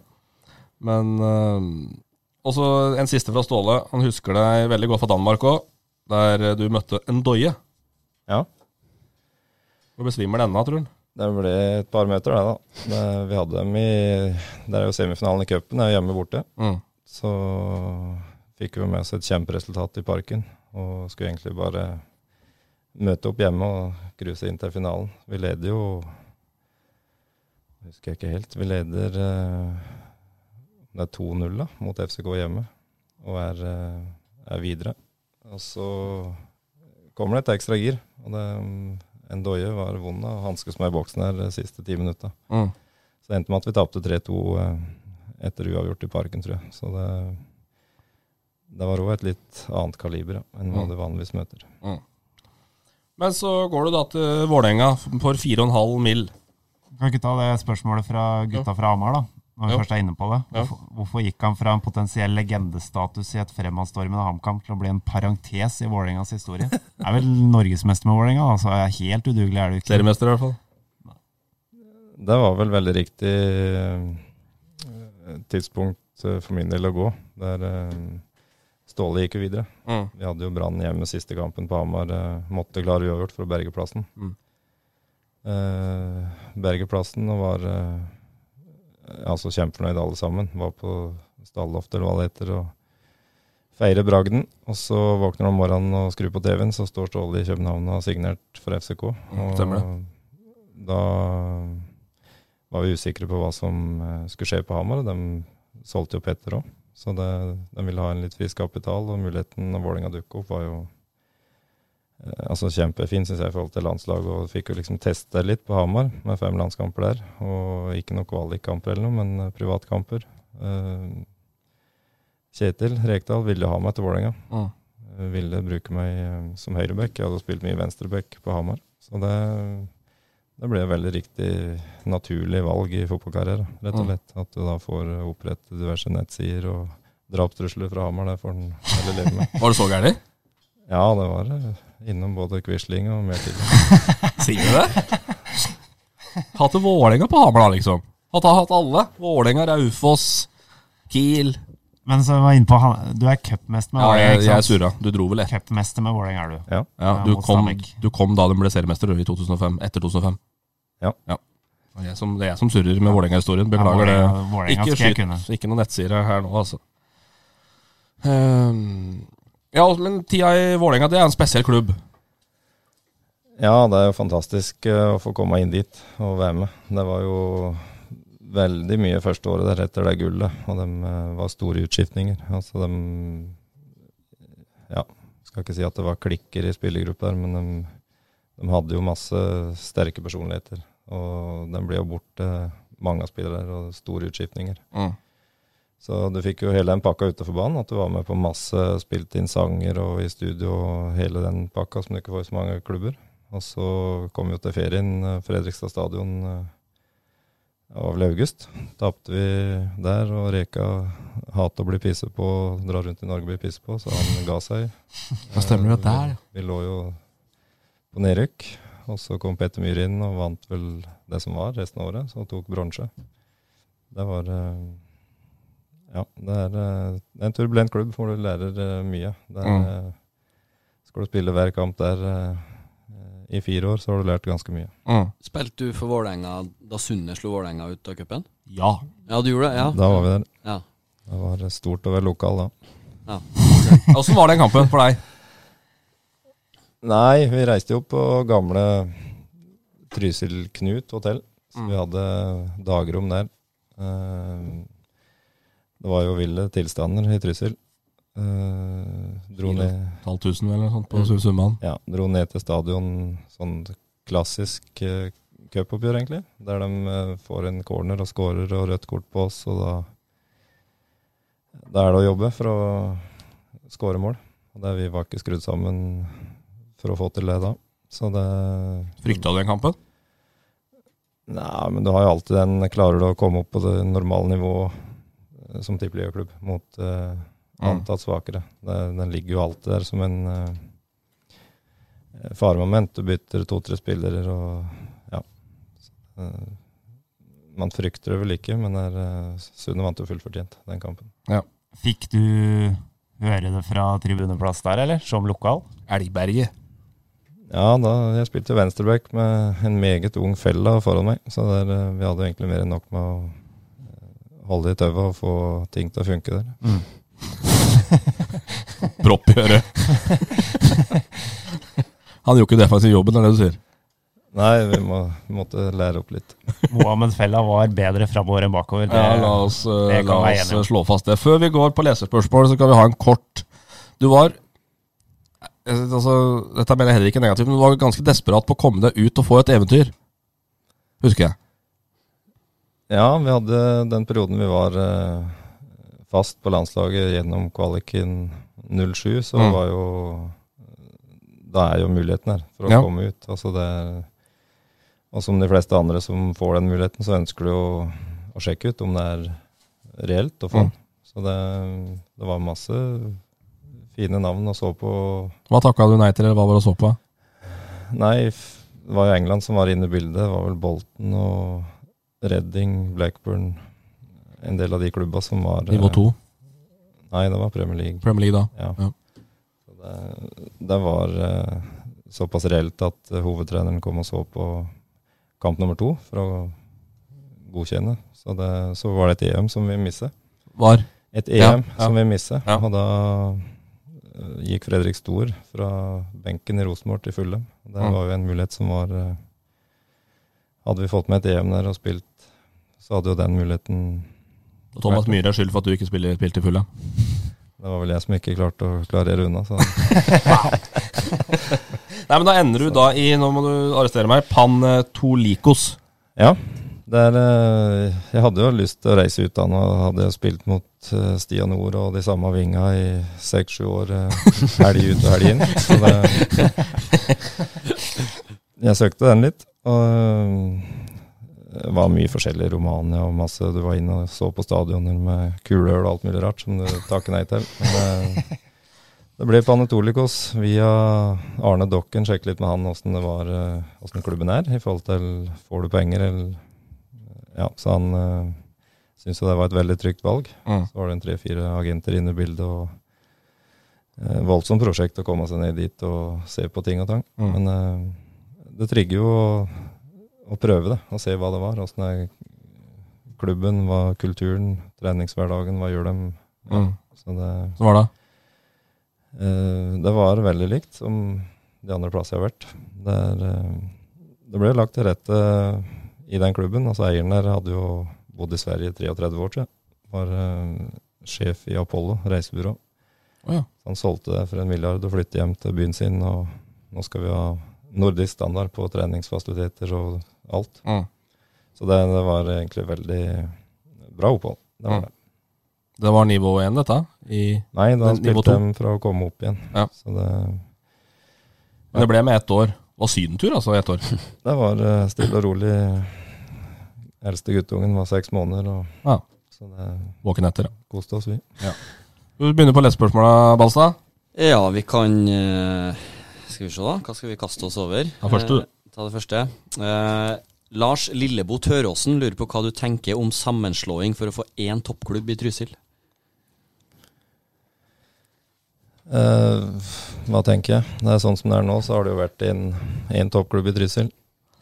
men øh, også en siste fra Ståle. Han husker deg veldig godt fra Danmark òg, der du møtte en doie. Ja. Hvor besvimer denne, tror han. Det ble et par møter, det, da. Det, vi hadde dem i Det er jo semifinalen i cupen, det er hjemme borte. Mm. Så fikk vi med oss et kjemperesultat i parken, og skulle egentlig bare møte opp hjemme og cruise inn til finalen. Vi leder jo Husker jeg ikke helt. Vi leder eh, Det er 2-0 da, mot FCK hjemme, og er, eh, er videre. Og så kommer det et ekstra gir, og det, en doie var vond å hanskes med i boksen her de siste ti minutta. Mm. Så det endte med at vi tapte 3-2 eh, etter uavgjort i Parken, tror jeg. Så det, det var òg et litt annet kaliber ja, enn hva Mm. du vanligvis møter. Men så går du da til Vålerenga for 4,5 mill. Kan ikke ta det spørsmålet fra gutta fra Hamar, da? Når vi Jo. først er inne på det. Hvorfor, hvorfor gikk han fra en potensiell legendestatus i et fremadstormende HamKam til å bli en parentes i Vålerengas historie? Er vel norgesmester med Vålerenga, altså. helt udugelig er du ikke. Seriemester, i hvert fall. Det var vel veldig riktig tidspunkt eh, for min del å gå. Der eh, Ståle gikk jo videre. Mm. Vi hadde jo Brann hjemme siste kampen på Hamar. eh, Måtte klare uavgjort for å berge plassen. Mm. Eh, berge plassen og var eh, altså kjempefornøyd alle sammen. Var på Stalloftet eller hva det heter og feirer bragden. Og så våkner han om morgenen og skrur på TV-en, så står Ståle i København og har signert for FCK. Mm, Og stemmer da var vi usikre på hva som eh, skulle skje på Hamar, og de solgte jo Petter òg. Så det, de ville ha en litt frisk kapital, og muligheten når Vålerenga dukket opp, var jo eh, altså kjempefin, syns jeg, i forhold til landslaget. Og fikk jo liksom teste litt på Hamar, med fem landskamper der. Og ikke noen kvalikkamper eller noe, men eh, privatkamper. Kjetil Rekdal ville ha meg til Vålerenga. Mm. Ville bruke meg som høyreback. Jeg hadde spilt mye venstreback på Hamar. Så det, det ble et veldig riktig naturlig valg i fotballkarriere, rett og Mm. slett. At du da får opprette diverse nettsider og drapstrusler fra Hamar. Det får en heller leve med. Var det så gærent? Ja, det var eh, innom både Quisling og mer til. Sier du det? Hatt Vålerenga på Hamar, da, liksom. Hatt, hatt alle. Vålerenga, Raufoss, Kiel. Men så var jeg inne på, du er cupmester med Ja, Vålerenga, jeg, ikke jeg er surra. Du dro vel et. Cupmester med Vålerenga er du. Ja. Ja, Ja, du, kom, du kom da de ble seriemester i 2005. Etter 2005. Ja. Det er som, det er jeg som surrer med Vålerenga-historien. Beklager Ja, det. Ikke skyt. Ikke noen nettsider her nå, altså. Ehm, ja, men tida i Vålerenga, det er en spesiell klubb. Ja, det er jo fantastisk eh, å få komme inn dit og være med. Det var jo veldig mye første året der etter det gullet, og de eh, var store utskiftninger. Altså de Ja, skal ikke si at det var klikker i spillergruppa der, men de, de hadde jo masse sterke personligheter. Og den blir jo borte, mange spillere og store utskiftninger. Mm. Så du fikk jo hele den pakka utenfor banen, at du var med på masse, spilte inn sanger og i studio og hele den pakka som du ikke får i så mange klubber. Og så kom vi jo til ferien, Fredrikstad stadion, eh, av vel august. Tapte vi der, og Reka hater å bli pisset på, dra rundt i Norge og bli pisset på, så han ga seg. Da stemmer det Eh, der, vi lå jo på nedrykk, og så kom Petter Myhre inn og vant vel det som var resten av året, så tok bronse. Det var eh, Ja, det er, eh, det er en turbulent klubb hvor du lærer eh, mye. Er, Mm. skal du spille hver kamp der i fire år, så har du lært ganske mye. Mm. Spilte du for Vålerenga da Sunne slo Vålerenga ut av cupen? Ja. Ja, du gjorde det? Ja. Da var vi der. Ja. Det var stort å være lokal da. ja. Åssen var den kampen for deg? Nei, vi reiste jo på gamle Trysil Knut hotell. Så vi hadde dagrom der. Eh, Det var jo ville tilstander i Trysil. Uh, dro eller noe sånt på Mm. Summan? Ja, dro ned til stadion, sånn klassisk uh, cupoppgjør, egentlig. Der de uh, får en corner og scorer og rødt kort på oss, og da Da er det å jobbe for å score mål. Og det vi var ikke skrudd sammen for å få til det da. Så det Frykta du den kampen? Nei, men du har jo alltid den Klarer du å komme opp på det normale nivået eh, som tippligaklubb mot uh, antatt svakere? Det, den ligger jo alltid der som en uh, faremoment. Du bytter to-tre spillere og ja. Uh, man frykter det vel ikke, men er, eh, Sunne vant jo fullfortjent den kampen. Fikk du høre det fra tribuneplass der, eller? Som lokal? Elgberget. Ja, da, jeg spilte venstreback med en meget ung fella foran meg, så der, eh, vi hadde egentlig mer enn nok med å eh, holde i tauet og få ting til å funke der. Propp i øret. Han gjorde ikke defensiv jobben, er det du sier? Nei, vi, må, vi måtte lære opp litt. Mohammed Fella var bedre framover enn bakover. Det, Ja, la oss, eh, det la oss slå fast det. Før vi går på leserspørsmål, så skal vi ha en kort Du var altså, Dette mener jeg heller ikke negativt, men du var ganske desperat på å komme deg ut og få et eventyr. Husker jeg. Ja, vi hadde den perioden vi var eh, fast på landslaget gjennom kvaliken 07, så Mm. var jo Da er jo muligheten her for å Ja. komme ut. Altså det er, og som de fleste andre som får den muligheten, så ønsker du jo å sjekke ut om det er reelt å få Mm. Så det, det var masse fine navn og så på. Hva takka du nei til, eller hva var det å så på? Nei, det var jo England som var inne i bildet. Det var vel Bolton og Reading, Blackburn En del av de klubba som var Nivå eh, to? Nei, det var Premier League. Premier League, da. Ja. Ja. Så det, det var eh, såpass reelt at eh, hovedtreneren kom og så på kamp nummer to for å godkjenne. Så, det, så var det et EM som vi mistet. Var? Et EM ja. som vi mistet. Ja. Og da gikk Fredrik Stor fra benken i Rosenborg til fulle. Det Mm. var jo en mulighet som var eh, Hadde vi fått med et EM der og spilt, så hadde jo den muligheten Og Thomas Myhre er skyld for at du ikke spiller spilte i fulle. Det var vel jeg som ikke klarte å klarere unna. Så. Nei, men da ender du da i, nå må du arrestere meg, Pantolikos. Ja. Det er, eh, jeg hadde jo lyst til å reise ut da nå. Hadde jeg spilt mot eh, Stian Nord og de samme vinga i seks-sju år, eh, helg ut og helg inn. Så det, jeg søkte den litt. Og eh, det var mye forskjellig. Romania og masse. Du var inne og så på stadioner med kuleøl og alt mulig rart som du takker nei til. Men det, det ble Panetolikos via Arne Dokken. Sjekke litt med han åssen det var, åssen klubben er i forhold til får du penger eller Ja, så han syntes det var et veldig trygt valg. Mm. Så var det en tre-fire agenter inne i bildet og eh, voldsomt prosjekt å komme seg ned dit og se på ting og tang. Mm. Men eh, det trigger jo å, å prøve det, og se hva det var. Åssen er klubben, hva er kulturen, treningshverdagen, hva gjør dem? Ja, Mm. Så det, Så var det? Eh, det var veldig likt som de andre plassene jeg har vært. Det, er, eh, det ble lagt til rette i den klubben. altså Eieren der hadde jo bodd i Sverige i 33 år siden. Var eh, sjef i Apollo reisebyrå. Oh, ja. Han solgte det for en milliard og flyttet hjem til byen sin. Og nå skal vi ha nordisk standard på treningsfasiliteter og alt. Mm. Så det, det var egentlig veldig bra opphold. Det var Mm. det. Det var nivå én, dette? I, Nei, da spilte de for å komme opp igjen. Ja. Så det, men det ble med ett år. Det var sydentur, altså, ett år. Det var eh, stille og rolig. Eldste guttungen var seks måneder, og Ja. så det Våken etter, ja. koste oss, vi. Ja. Du begynner på lesespørsmåla, Balstad. Ja, vi kan eh, Skal vi se, da. Hva skal vi kaste oss over? Ta første, du. Eh, ta det første. Eh, Lars Lillebo Tøråsen lurer på hva du tenker om sammenslåing for å få én toppklubb i Trysil? Eh, hva tenker jeg? Det er sånn som det er nå, så har det jo vært én en toppklubb i Trysil.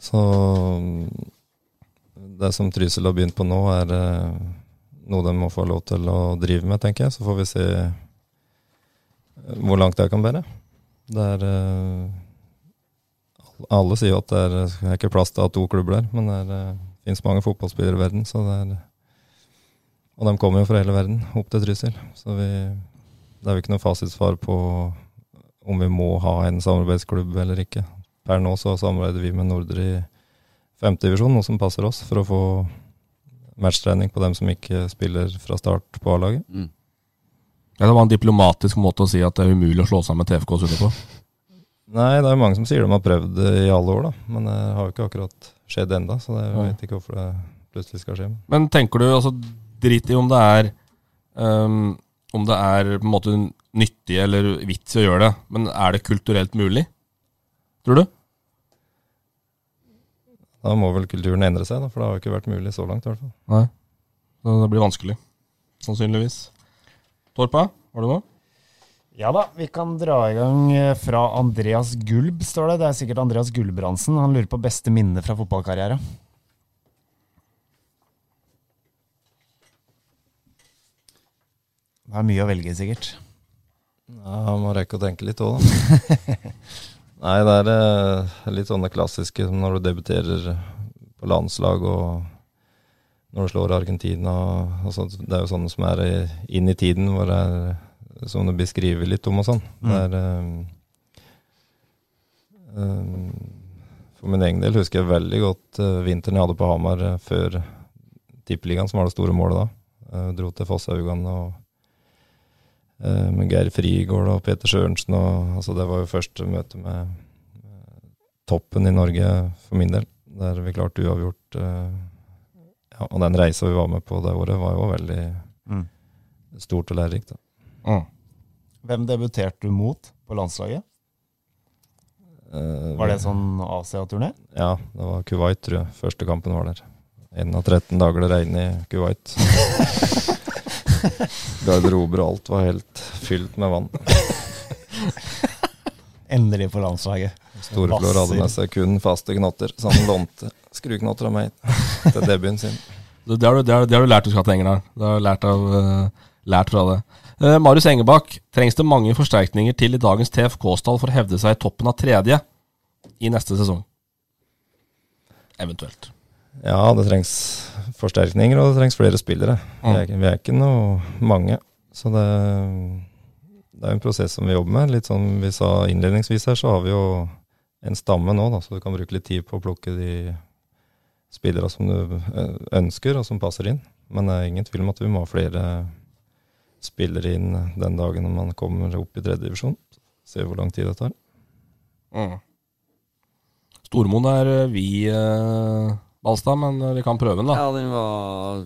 Så det som Trysil har begynt på nå, er eh, noe de må få lov til å drive med, tenker jeg. Så får vi se eh, hvor langt det kan bære. Det er eh, Alle sier jo at det er, er ikke plass til å ha to klubber der, men det er, det finnes mange fotballspillere i verden, så det er Og de kommer jo fra hele verden opp til Trysil. Så vi det er jo ikke noe fasitsvar på om vi må ha en samarbeidsklubb eller ikke. Per nå så samarbeider vi med Nordre i femtedivisjon, noe som passer oss, for å få matchtrening på dem som ikke spiller fra start på A-laget. Mm. Det var en diplomatisk måte å si at det er umulig å slå sammen TFK og Sunne på. Nei, det er jo mange som sier de har prøvd det i alle år, da. Men det har jo ikke akkurat skjedd enda, så det, jeg vet ikke hvorfor det plutselig skal skje. Men tenker du, altså drit i om det er um, Om det er på en måte nyttig eller vits i å gjøre det, men er det kulturelt mulig? Tror du? Da må vel kulturen endre seg, da, for det har jo ikke vært mulig så langt i hvert fall. Nei. Så det blir vanskelig. Sannsynligvis. Torpa, har du noe? Ja da, vi kan dra i gang eh, fra Andreas Gulb, står det. Det er sikkert Andreas Gulbrandsen. Han lurer på beste minne fra fotballkarriere. Det er mye å velge, sikkert. Ja, må rekke å tenke litt òg, da. Nei, det er eh, litt sånne klassiske som når du debuterer på landslag og når du slår Argentina. Altså. Det er jo sånne som er inn i tiden, hvor det er, som du beskriver litt om og sånn. Det er eh, eh, For min egen del husker jeg veldig godt eh, vinteren jeg hadde på Hamar før Tippeligaen som var det store målet da. Dro til Fosshaugan og med Geir Frigård og Peter Sørensen og altså Det var jo første møte med eh, toppen i Norge for min del, der vi klarte uavgjort. eh, ja, og den reisa vi var med på det året, var jo veldig Mm. stort og lærerikt. Mm. Hvem debuterte du mot på landslaget? Eh, Var det sånn Asia-turné? Ja, det var Kuwait, tror jeg. Første kampen var der. En av 13 dager det regnet i Kuwait. Garderober og alt var helt fylt med vann. Endelig på landslaget. Storeflor hadde med seg kun faste knotter, så han lånte skruknotter av meg til debuten sin. Det har, du, det, har, det har du lært du skal til Engerdal. Det har du lært, av, eh, lært fra det. Uh, Marius Engebakk, trengs det mange forsterkninger til i dagens TFK-stall for å hevde seg i toppen av tredje i neste sesong? Eventuelt. Ja, det trengs forsterkninger, og det trengs flere spillere. Vi er, ikke- vi er ikke noe mange. Så det, det er en prosess som vi jobber med. Litt som vi sa innledningsvis her, så har vi jo en stamme nå, da, så du kan bruke litt tid på å plukke de spillere som du eh, ønsker, og som passer inn. Men det er ingen tvil om at vi må ha flere spillere inn den dagen når man kommer opp i tredje divisjon. Se hvor lang tid det tar. Mm. Stormoen er eh, vi, eh, Balstad, men eh, vi kan prøve den, da. Ja, den var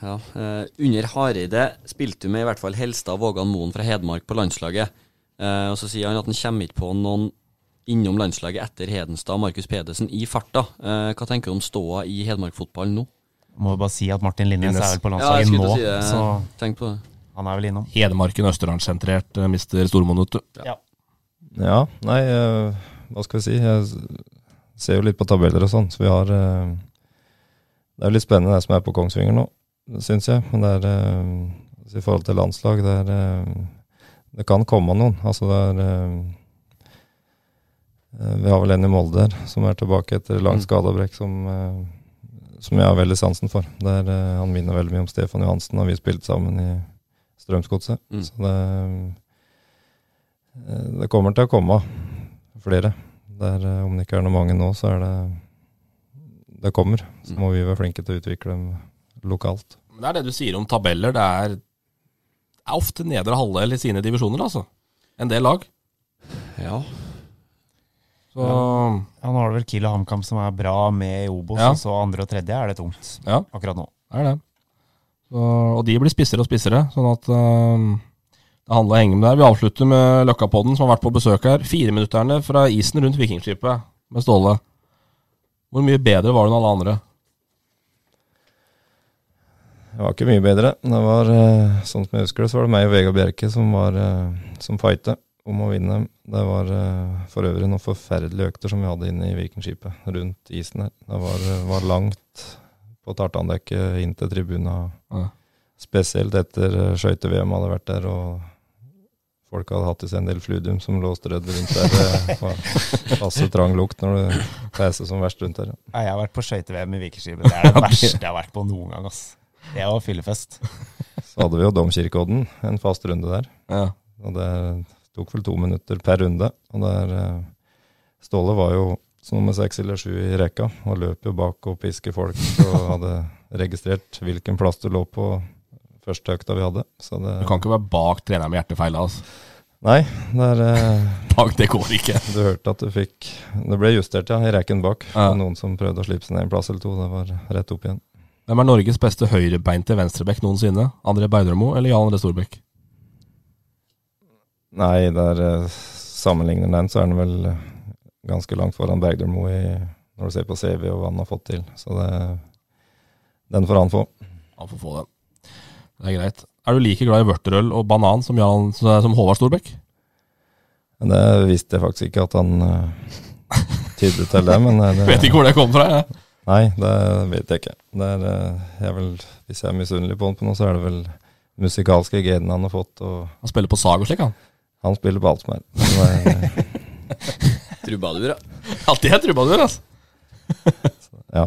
ja, eh, Under Hareide spilte du med i hvert fall Helstad Vågan Moen fra Hedmark på landslaget. Eh, og Så sier han at han kommer ikke på noen innom landslaget etter Hedenstad og Markus Pedersen i farta. Eh, hva tenker du om ståa i Hedmark-fotballen nå? Må jo bare si at Martin Linnes er vel på landslaget ja, nå, si så Tenk på det. han er vel innom. Hedmarken Østerdalssentrert, uh, mister Stormoen, vet du. Ja. Ja, nei, eh, hva skal vi si. Jeg ser jo litt på tabeller og sånn, så vi har eh, Det er litt spennende det som er på Kongsvinger nå, syns jeg. Men det er eh, altså i forhold til landslag, det er eh, Det kan komme noen. Altså det er eh, Vi har vel en i Molde her som er tilbake etter langt Mm. skadeavbrekk, som, som jeg har veldig sansen for. Er, eh, han minner veldig mye om Stefan Johansen, og vi spilte sammen i Strømsgodset. Mm. Så det Det kommer til å komme flere. Er, eh, om det ikke er noe mange nå, så er det Det kommer. Så må vi være flinke til å utvikle dem lokalt. Men det er det du sier om tabeller. Det er, er ofte nedre halvdel i sine divisjoner, altså. En del lag. Ja. Så Ja, nå har du vel Kiel og HamKam som er bra med i Obos, Ja. og så andre og tredje er det tungt ja, akkurat nå. det er det. Så, og de blir spissere og spissere, sånn at eh, det handler om å henge med der. Vi avslutter med Løkkapodden, som har vært på besøk her. Fireminutterne fra isen rundt Vikingskipet med Ståle. Hvor mye bedre var du enn alle andre? Det var ikke mye bedre. Det var, eh, sånn som jeg husker det, så var det meg og Vegard Bjerke som var eh, som fighte om å vinne. Det var eh, for øvrig noen forferdelige økter som vi hadde inne i Vikingskipet, rundt isen her. Det var, var langt på tartandekket inn til tribuna. Ja. Spesielt etter skøyte-VM hadde vært der, og folk hadde hatt i seg en del fludium som lå strødd rundt der. Det var passe trang lukt når det peser som verst rundt der. Ja, jeg har vært på skøyte-VM i Vikingskipet. Det er det verste jeg har vært på noen gang. ass. Det var fyllefest. Så hadde vi jo Domkirkeodden, en fast runde der. Ja. Og det tok vel to minutter per runde. Og der eh, Ståle var jo som nummer seks eller sju i rekka, og løp jo bak og pisker folk og hadde registrert hvilken plass du lå på første økta vi hadde. Så det Du kan ikke være bak treneren med hjertefeil. Altså. Nei, det er eh, Bak, det går ikke. Du hørte at du fikk Det ble justert, ja, i rekken bak. Ja. Noen som prøvde å slippe seg ned en plass eller to. Det var rett opp igjen. Hvem er Norges beste høyrebeinte venstrebekk noensinne? André Beidermo eller Jan André Storbekk? Nei, der eh, sammenligner den, så er den vel eh, ganske langt foran Beidermo i når du ser på CV og hva han har fått til. Så det, den får han få. Han får få den. Det er greit. Er du like glad i vørterøl og banan som, Jan, som Håvard Storbekk? Det visste jeg faktisk ikke at han uh, tydde til det, men eh, det, Vet ikke hvor det kom fra. jeg. Nei, det vet jeg ikke. Det er, eh, jeg er vel, hvis jeg er misunnelig på han på noe, så er det vel musikalske genene han har fått. Og Han spiller på sag og slik, han. han spiller på alt som er. Er- Trubadur, ja. Alltid er trubadur, altså. ja.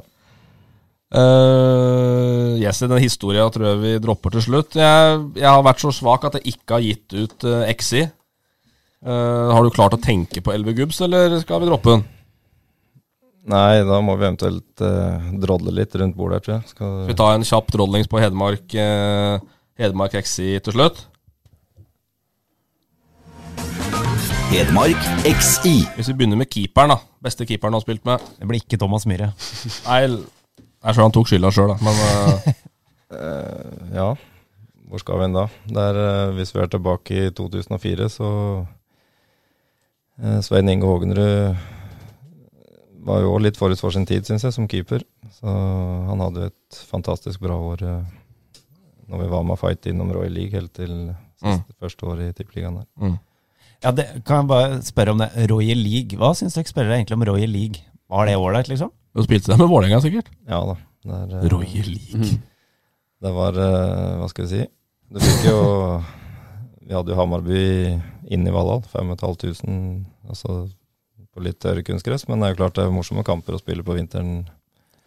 Uh, yes, den historien tror jeg vi dropper til slutt. Jeg, jeg har vært så svak at jeg ikke har gitt ut uh, XI. Uh, har du klart å tenke på Elve Gubbs, eller skal vi droppe den? Nei, da må vi eventuelt uh, drodle litt rundt bordet her, tror jeg. Skal, Skal vi ta en kjapp drodlings på Hedmark, uh, Hedmark XI til slutt? Hedmark XI. Hvis vi begynner med keeperen, da. Beste keeperen du har spilt med. Det blir ikke Thomas Myhre. Nei, jeg tror han tok skylda sjøl, da. Men eh, Eh, ja, hvor skal vi inn da? Der, eh, hvis vi er tilbake i 2004, så eh, Svein Inge Hågenrud var jo litt forut for sin tid, syns jeg, som keeper. Så han hadde jo et fantastisk bra år når vi var med å fight innom Royal League helt til siste, første år i Tippeligaen der. mm. Ja, det, kan jeg bare spørre om det. Royal League. Hva syns dere spillere egentlig om Royal League? Var det ålreit, liksom? Du spilte der med Vålerenga, sikkert? Ja da. Der, uh, Royal League. Det var uh, Hva skal vi si? Du fikk jo Vi hadde jo Hamarby inne i Valhall. 5500, altså på litt tørre kunstgress. Men det er jo klart det er morsomme kamper å spille på vinteren.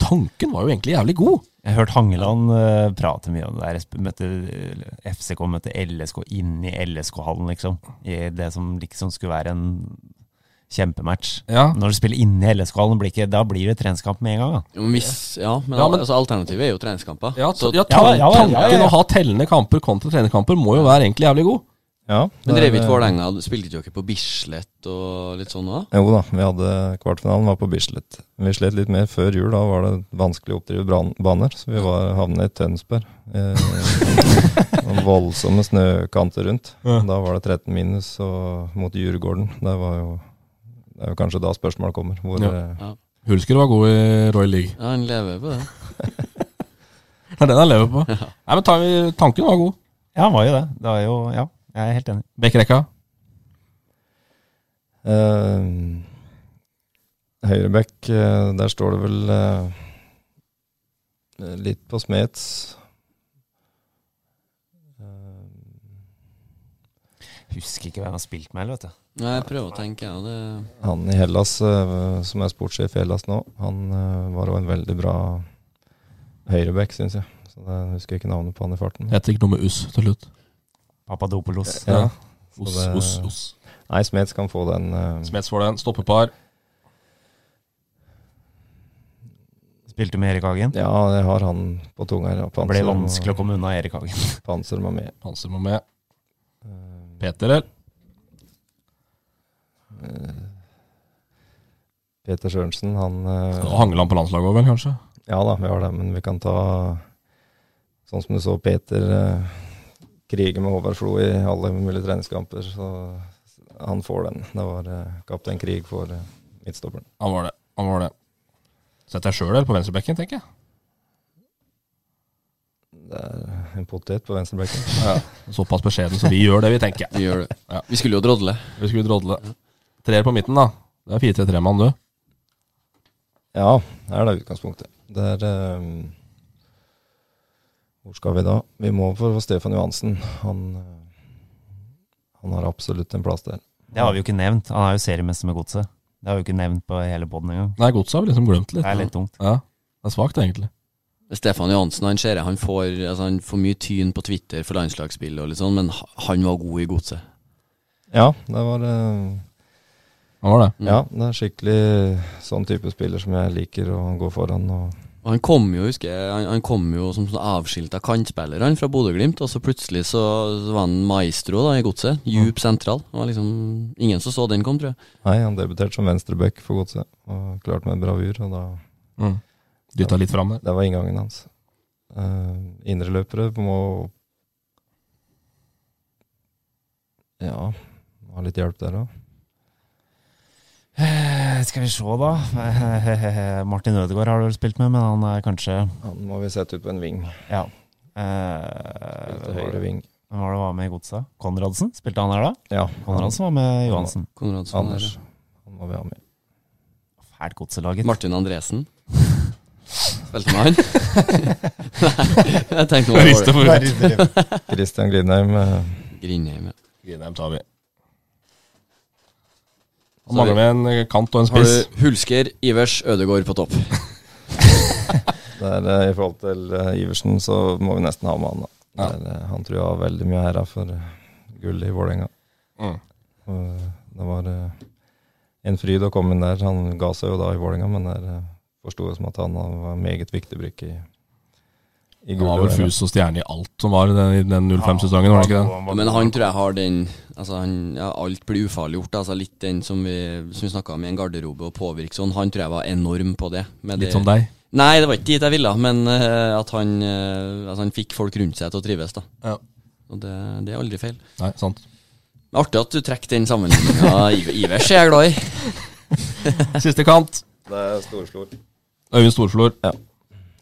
Tanken var jo egentlig jævlig god. Jeg har hørt Hangeland uh, prate mye om det der. Møtte, eh, FCK møtte LSK inni LSK-hallen, liksom. I det som liksom skulle være en kjempematch. Ja. Når du spiller inni LSK-hallen, blir da blir det treningskamp med en gang. Da. Jo, hvis, ja, men, Ja, men- altså, alternativet er jo treningskamper. Ja, Så- ja, Ja, ja, ja, tanken ja, ja. å ha tellende kamper kontra trenerkamper må jo være egentlig jævlig god. Ja, Men det drev ikke Vålerenga Spilte ikke dere på Bislett og litt sånn òg? Jo da, vi hadde kvartfinalen var på Bislett. Vi slet litt mer før jul. Da var det vanskelig å oppdrive baner, så vi var havnet i Tønsberg. Eh, voldsomme snøkanter rundt. Ja. Da var det 13 minus og mot Djurgården. Det var jo Det er jo kanskje da spørsmålet kommer. Hvor, Ja. Ja. Hulsker var god i Royal League. Ja, han lever på det. Det er den han lever på. Nei, men ta, tanken var god. Ja, han var jo det. Det var jo, ja, jeg er helt enig. Bekkrekka. Uh, Høyrebekk, eh, der står det vel uh, litt på Smeds. Husker ikke hvem jeg har spilt med, vet du. Nei, jeg prøver å tenke, ja. Det Han i Hellas, eh, som er sportssjef i Hellas nå, han eh, var jo en veldig bra høyrebekk, syns jeg. Så det jeg husker jeg ikke navnet på han i farten. Heter ikke noe med us til slutt. Papadopoulos. Ja. Os, Us det- os, os. Nei, Smeds kan få den. Uh... Smets får den. Stoppepar. Spilte med Erik Hagen. Ja, jeg har han på tunga ja. Det ble vanskelig å komme unna Erik Hagen. Panser må med. Panser må med. Eh, Peter, eller? Peter Sørensen, han eh, Hangeland på landslaget òg, vel, kanskje? Ja da, vi har det, men vi kan ta Sånn som du så Peter eh, krige med Håvard Flo i alle mulige treningskamper, så han får den. Det var eh, kaptein Krig for eh, midtstopperen. Han var det. Han var det. Sett deg sjøl på venstrebekken, tenker jeg. Det er en potet på venstrebekken. Ja. Såpass beskjeden, så vi gjør det vi tenker. vi gjør det. Ja. Vi skulle jo drodle. Vi skulle drodle. Treer på midten, da. Det er 4-3-3-mann, du. Ja, det er det utgangspunktet. Det er um, Hvor skal vi da? Vi må for Stefan Johansen. Han, eh, han har absolutt en plass der. Det har vi jo ikke nevnt. Han er jo seriemester med godset. Det har vi jo ikke nevnt på hele poden engang. Nei, godset har vi liksom glemt litt. Det er litt tungt. Ja, det er svakt, egentlig. Stefan Johansen han ser jeg, han får, altså, han får mye tyn på Twitter for landslagsspill og litt sånn, men han var god i godset. Ja, det var eh, Han var det. Mm. Ja, det er skikkelig sånn type spiller som jeg liker å gå foran. Og Og han kom jo, husker jeg, han, han kom jo som sånn avskilta kantspiller han fra Bodø-Glimt, og så plutselig så, så var han maestro da i godset. Djup sentral. Det var liksom ingen som så den kom, tror jeg. nei, han debuterte som venstreback for godset, og klarte med bravur. Og da, Mm. Dytta litt fram der. det var inngangen hans. Uh, Indreløpere må Ja, ha litt hjelp der òg. Eh, Skal vi se, da. Martin Ødegaard har du vel spilt med, men han er kanskje Han må vi sette ut på en ving. Ja. Eh, høyre ving. hvem var det var med i godset? Konradsen? Spilte han her da? Ja, Konradsen var med Johansen. Konradsen Anders. Han må vi ha med. Fælt godselaget. Martin Andresen. Spilte med han? Nei, jeg tenkte Riste var det Christian Glidheim. eh, Grindheim. Ja. Grindheim tar vi. Og Så mangler vi- vi en kant og en Har spiss. du Hulsker, Ivers, Ødegård på topp? Der, eh, I forhold til eh, Iversen, så må vi nesten ha med han. da. Ja. Der, eh, han tror jeg har veldig mye æra for gullet i Vålerenga. Mm. Eh, Det var en fryd å komme inn der. Han ga seg jo da i Vålerenga, men der forsto jeg som at han var en meget viktig brikke i Han var vel fus og stjerne i alt som var i den, den 05-sesongen, var det ikke det? Men han tror jeg har den Altså han, ja, Alt blir ufarliggjort. Altså litt den som vi, som vi snakka om i en garderobe og påvirke sånn. Han tror jeg var enorm på det. med Litt det- som deg? Nei, det var ikke dit jeg ville, men uh, at han, uh, altså han fikk folk rundt seg til å trives. da Ja. Og det, det er aldri feil. Nei, sant. Artig at du trekker den sammenligninga. Ivers er jeg glad i. Siste kant. Det er Storflor. Øyvind Storflor. Ja.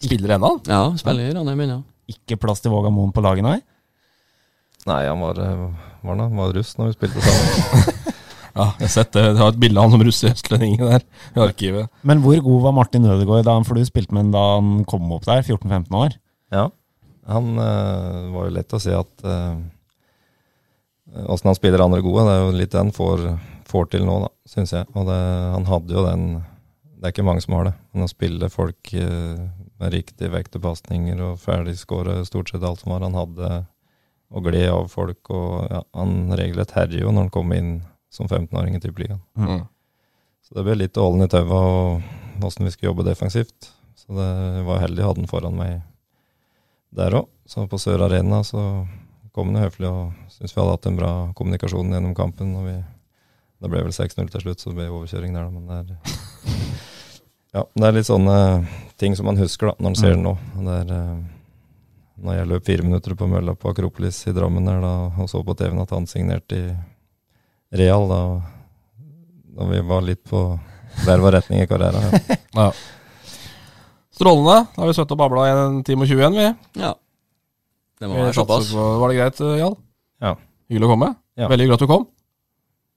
Spiller ennå? Ja, spiller Ranheim ennå. Ikke plass til Våga Moen på laget, nei? Nei, han var, eh, var, han var russ når vi spilte sammen. Ja, jeg har sett det. Jeg har et bilde av han som russe østlendingen der i arkivet. Men hvor god var Martin Ødegaard da han, for du spilte med ham da han kom opp der, 14-15 år? Ja. Han øh, var jo lett å si at åssen han spiller andre gode. Det er jo litt det han får, får til nå, da, syns jeg. Og det, han hadde jo den Det er ikke mange som har det. Men å spille folk eh, med riktig vekt og pasninger og ferdigskåra stort sett alt som var. Han hadde og gled av folk, og ja, han regelrett herjer jo når han kom inn som 15-åring i Tippeligaen. Mm. Så det ble litt ålen i taua og åssen vi skulle jobbe defensivt. Så det var heldig å ha den foran meg der òg. Så på Sør Arena så kom han jo høflig og syntes vi hadde hatt en bra kommunikasjon gjennom kampen. Og vi, det ble vel 6-0 til slutt, så det ble overkjøring der, da. Men det er, ja, det er litt sånne ting som man husker da, når man ser det nå. Det er, eh, når jeg løp fire minutter på mølla på Akropolis i Drammen der, da, og så på TV-en at han signerte i Real, da, da vi var litt på hver vår retning i karrieren. Ja. Ja. Strålende. Da har vi sittet og babla i en time og 20 igjen, vi. Ja. Det må være såpass. Var det greit, eh, Jarl? Ja. Hyggelig å komme. Ja. Veldig hyggelig at du kom.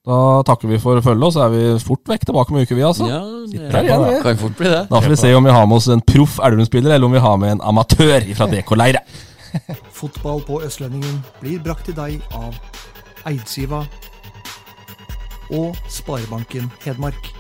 Da takker vi for følget, og så er vi fort vekk tilbake om en uke, vi, altså. Ja, det er, igjen, vi. kan fort bli det. Da får vi se om vi har med oss en proff Elverum-spiller, eller om vi har med en amatør fra DK-leire. Fotball på Østlendingen blir brakt til deg av Eidsiva og Sparebanken Hedmark.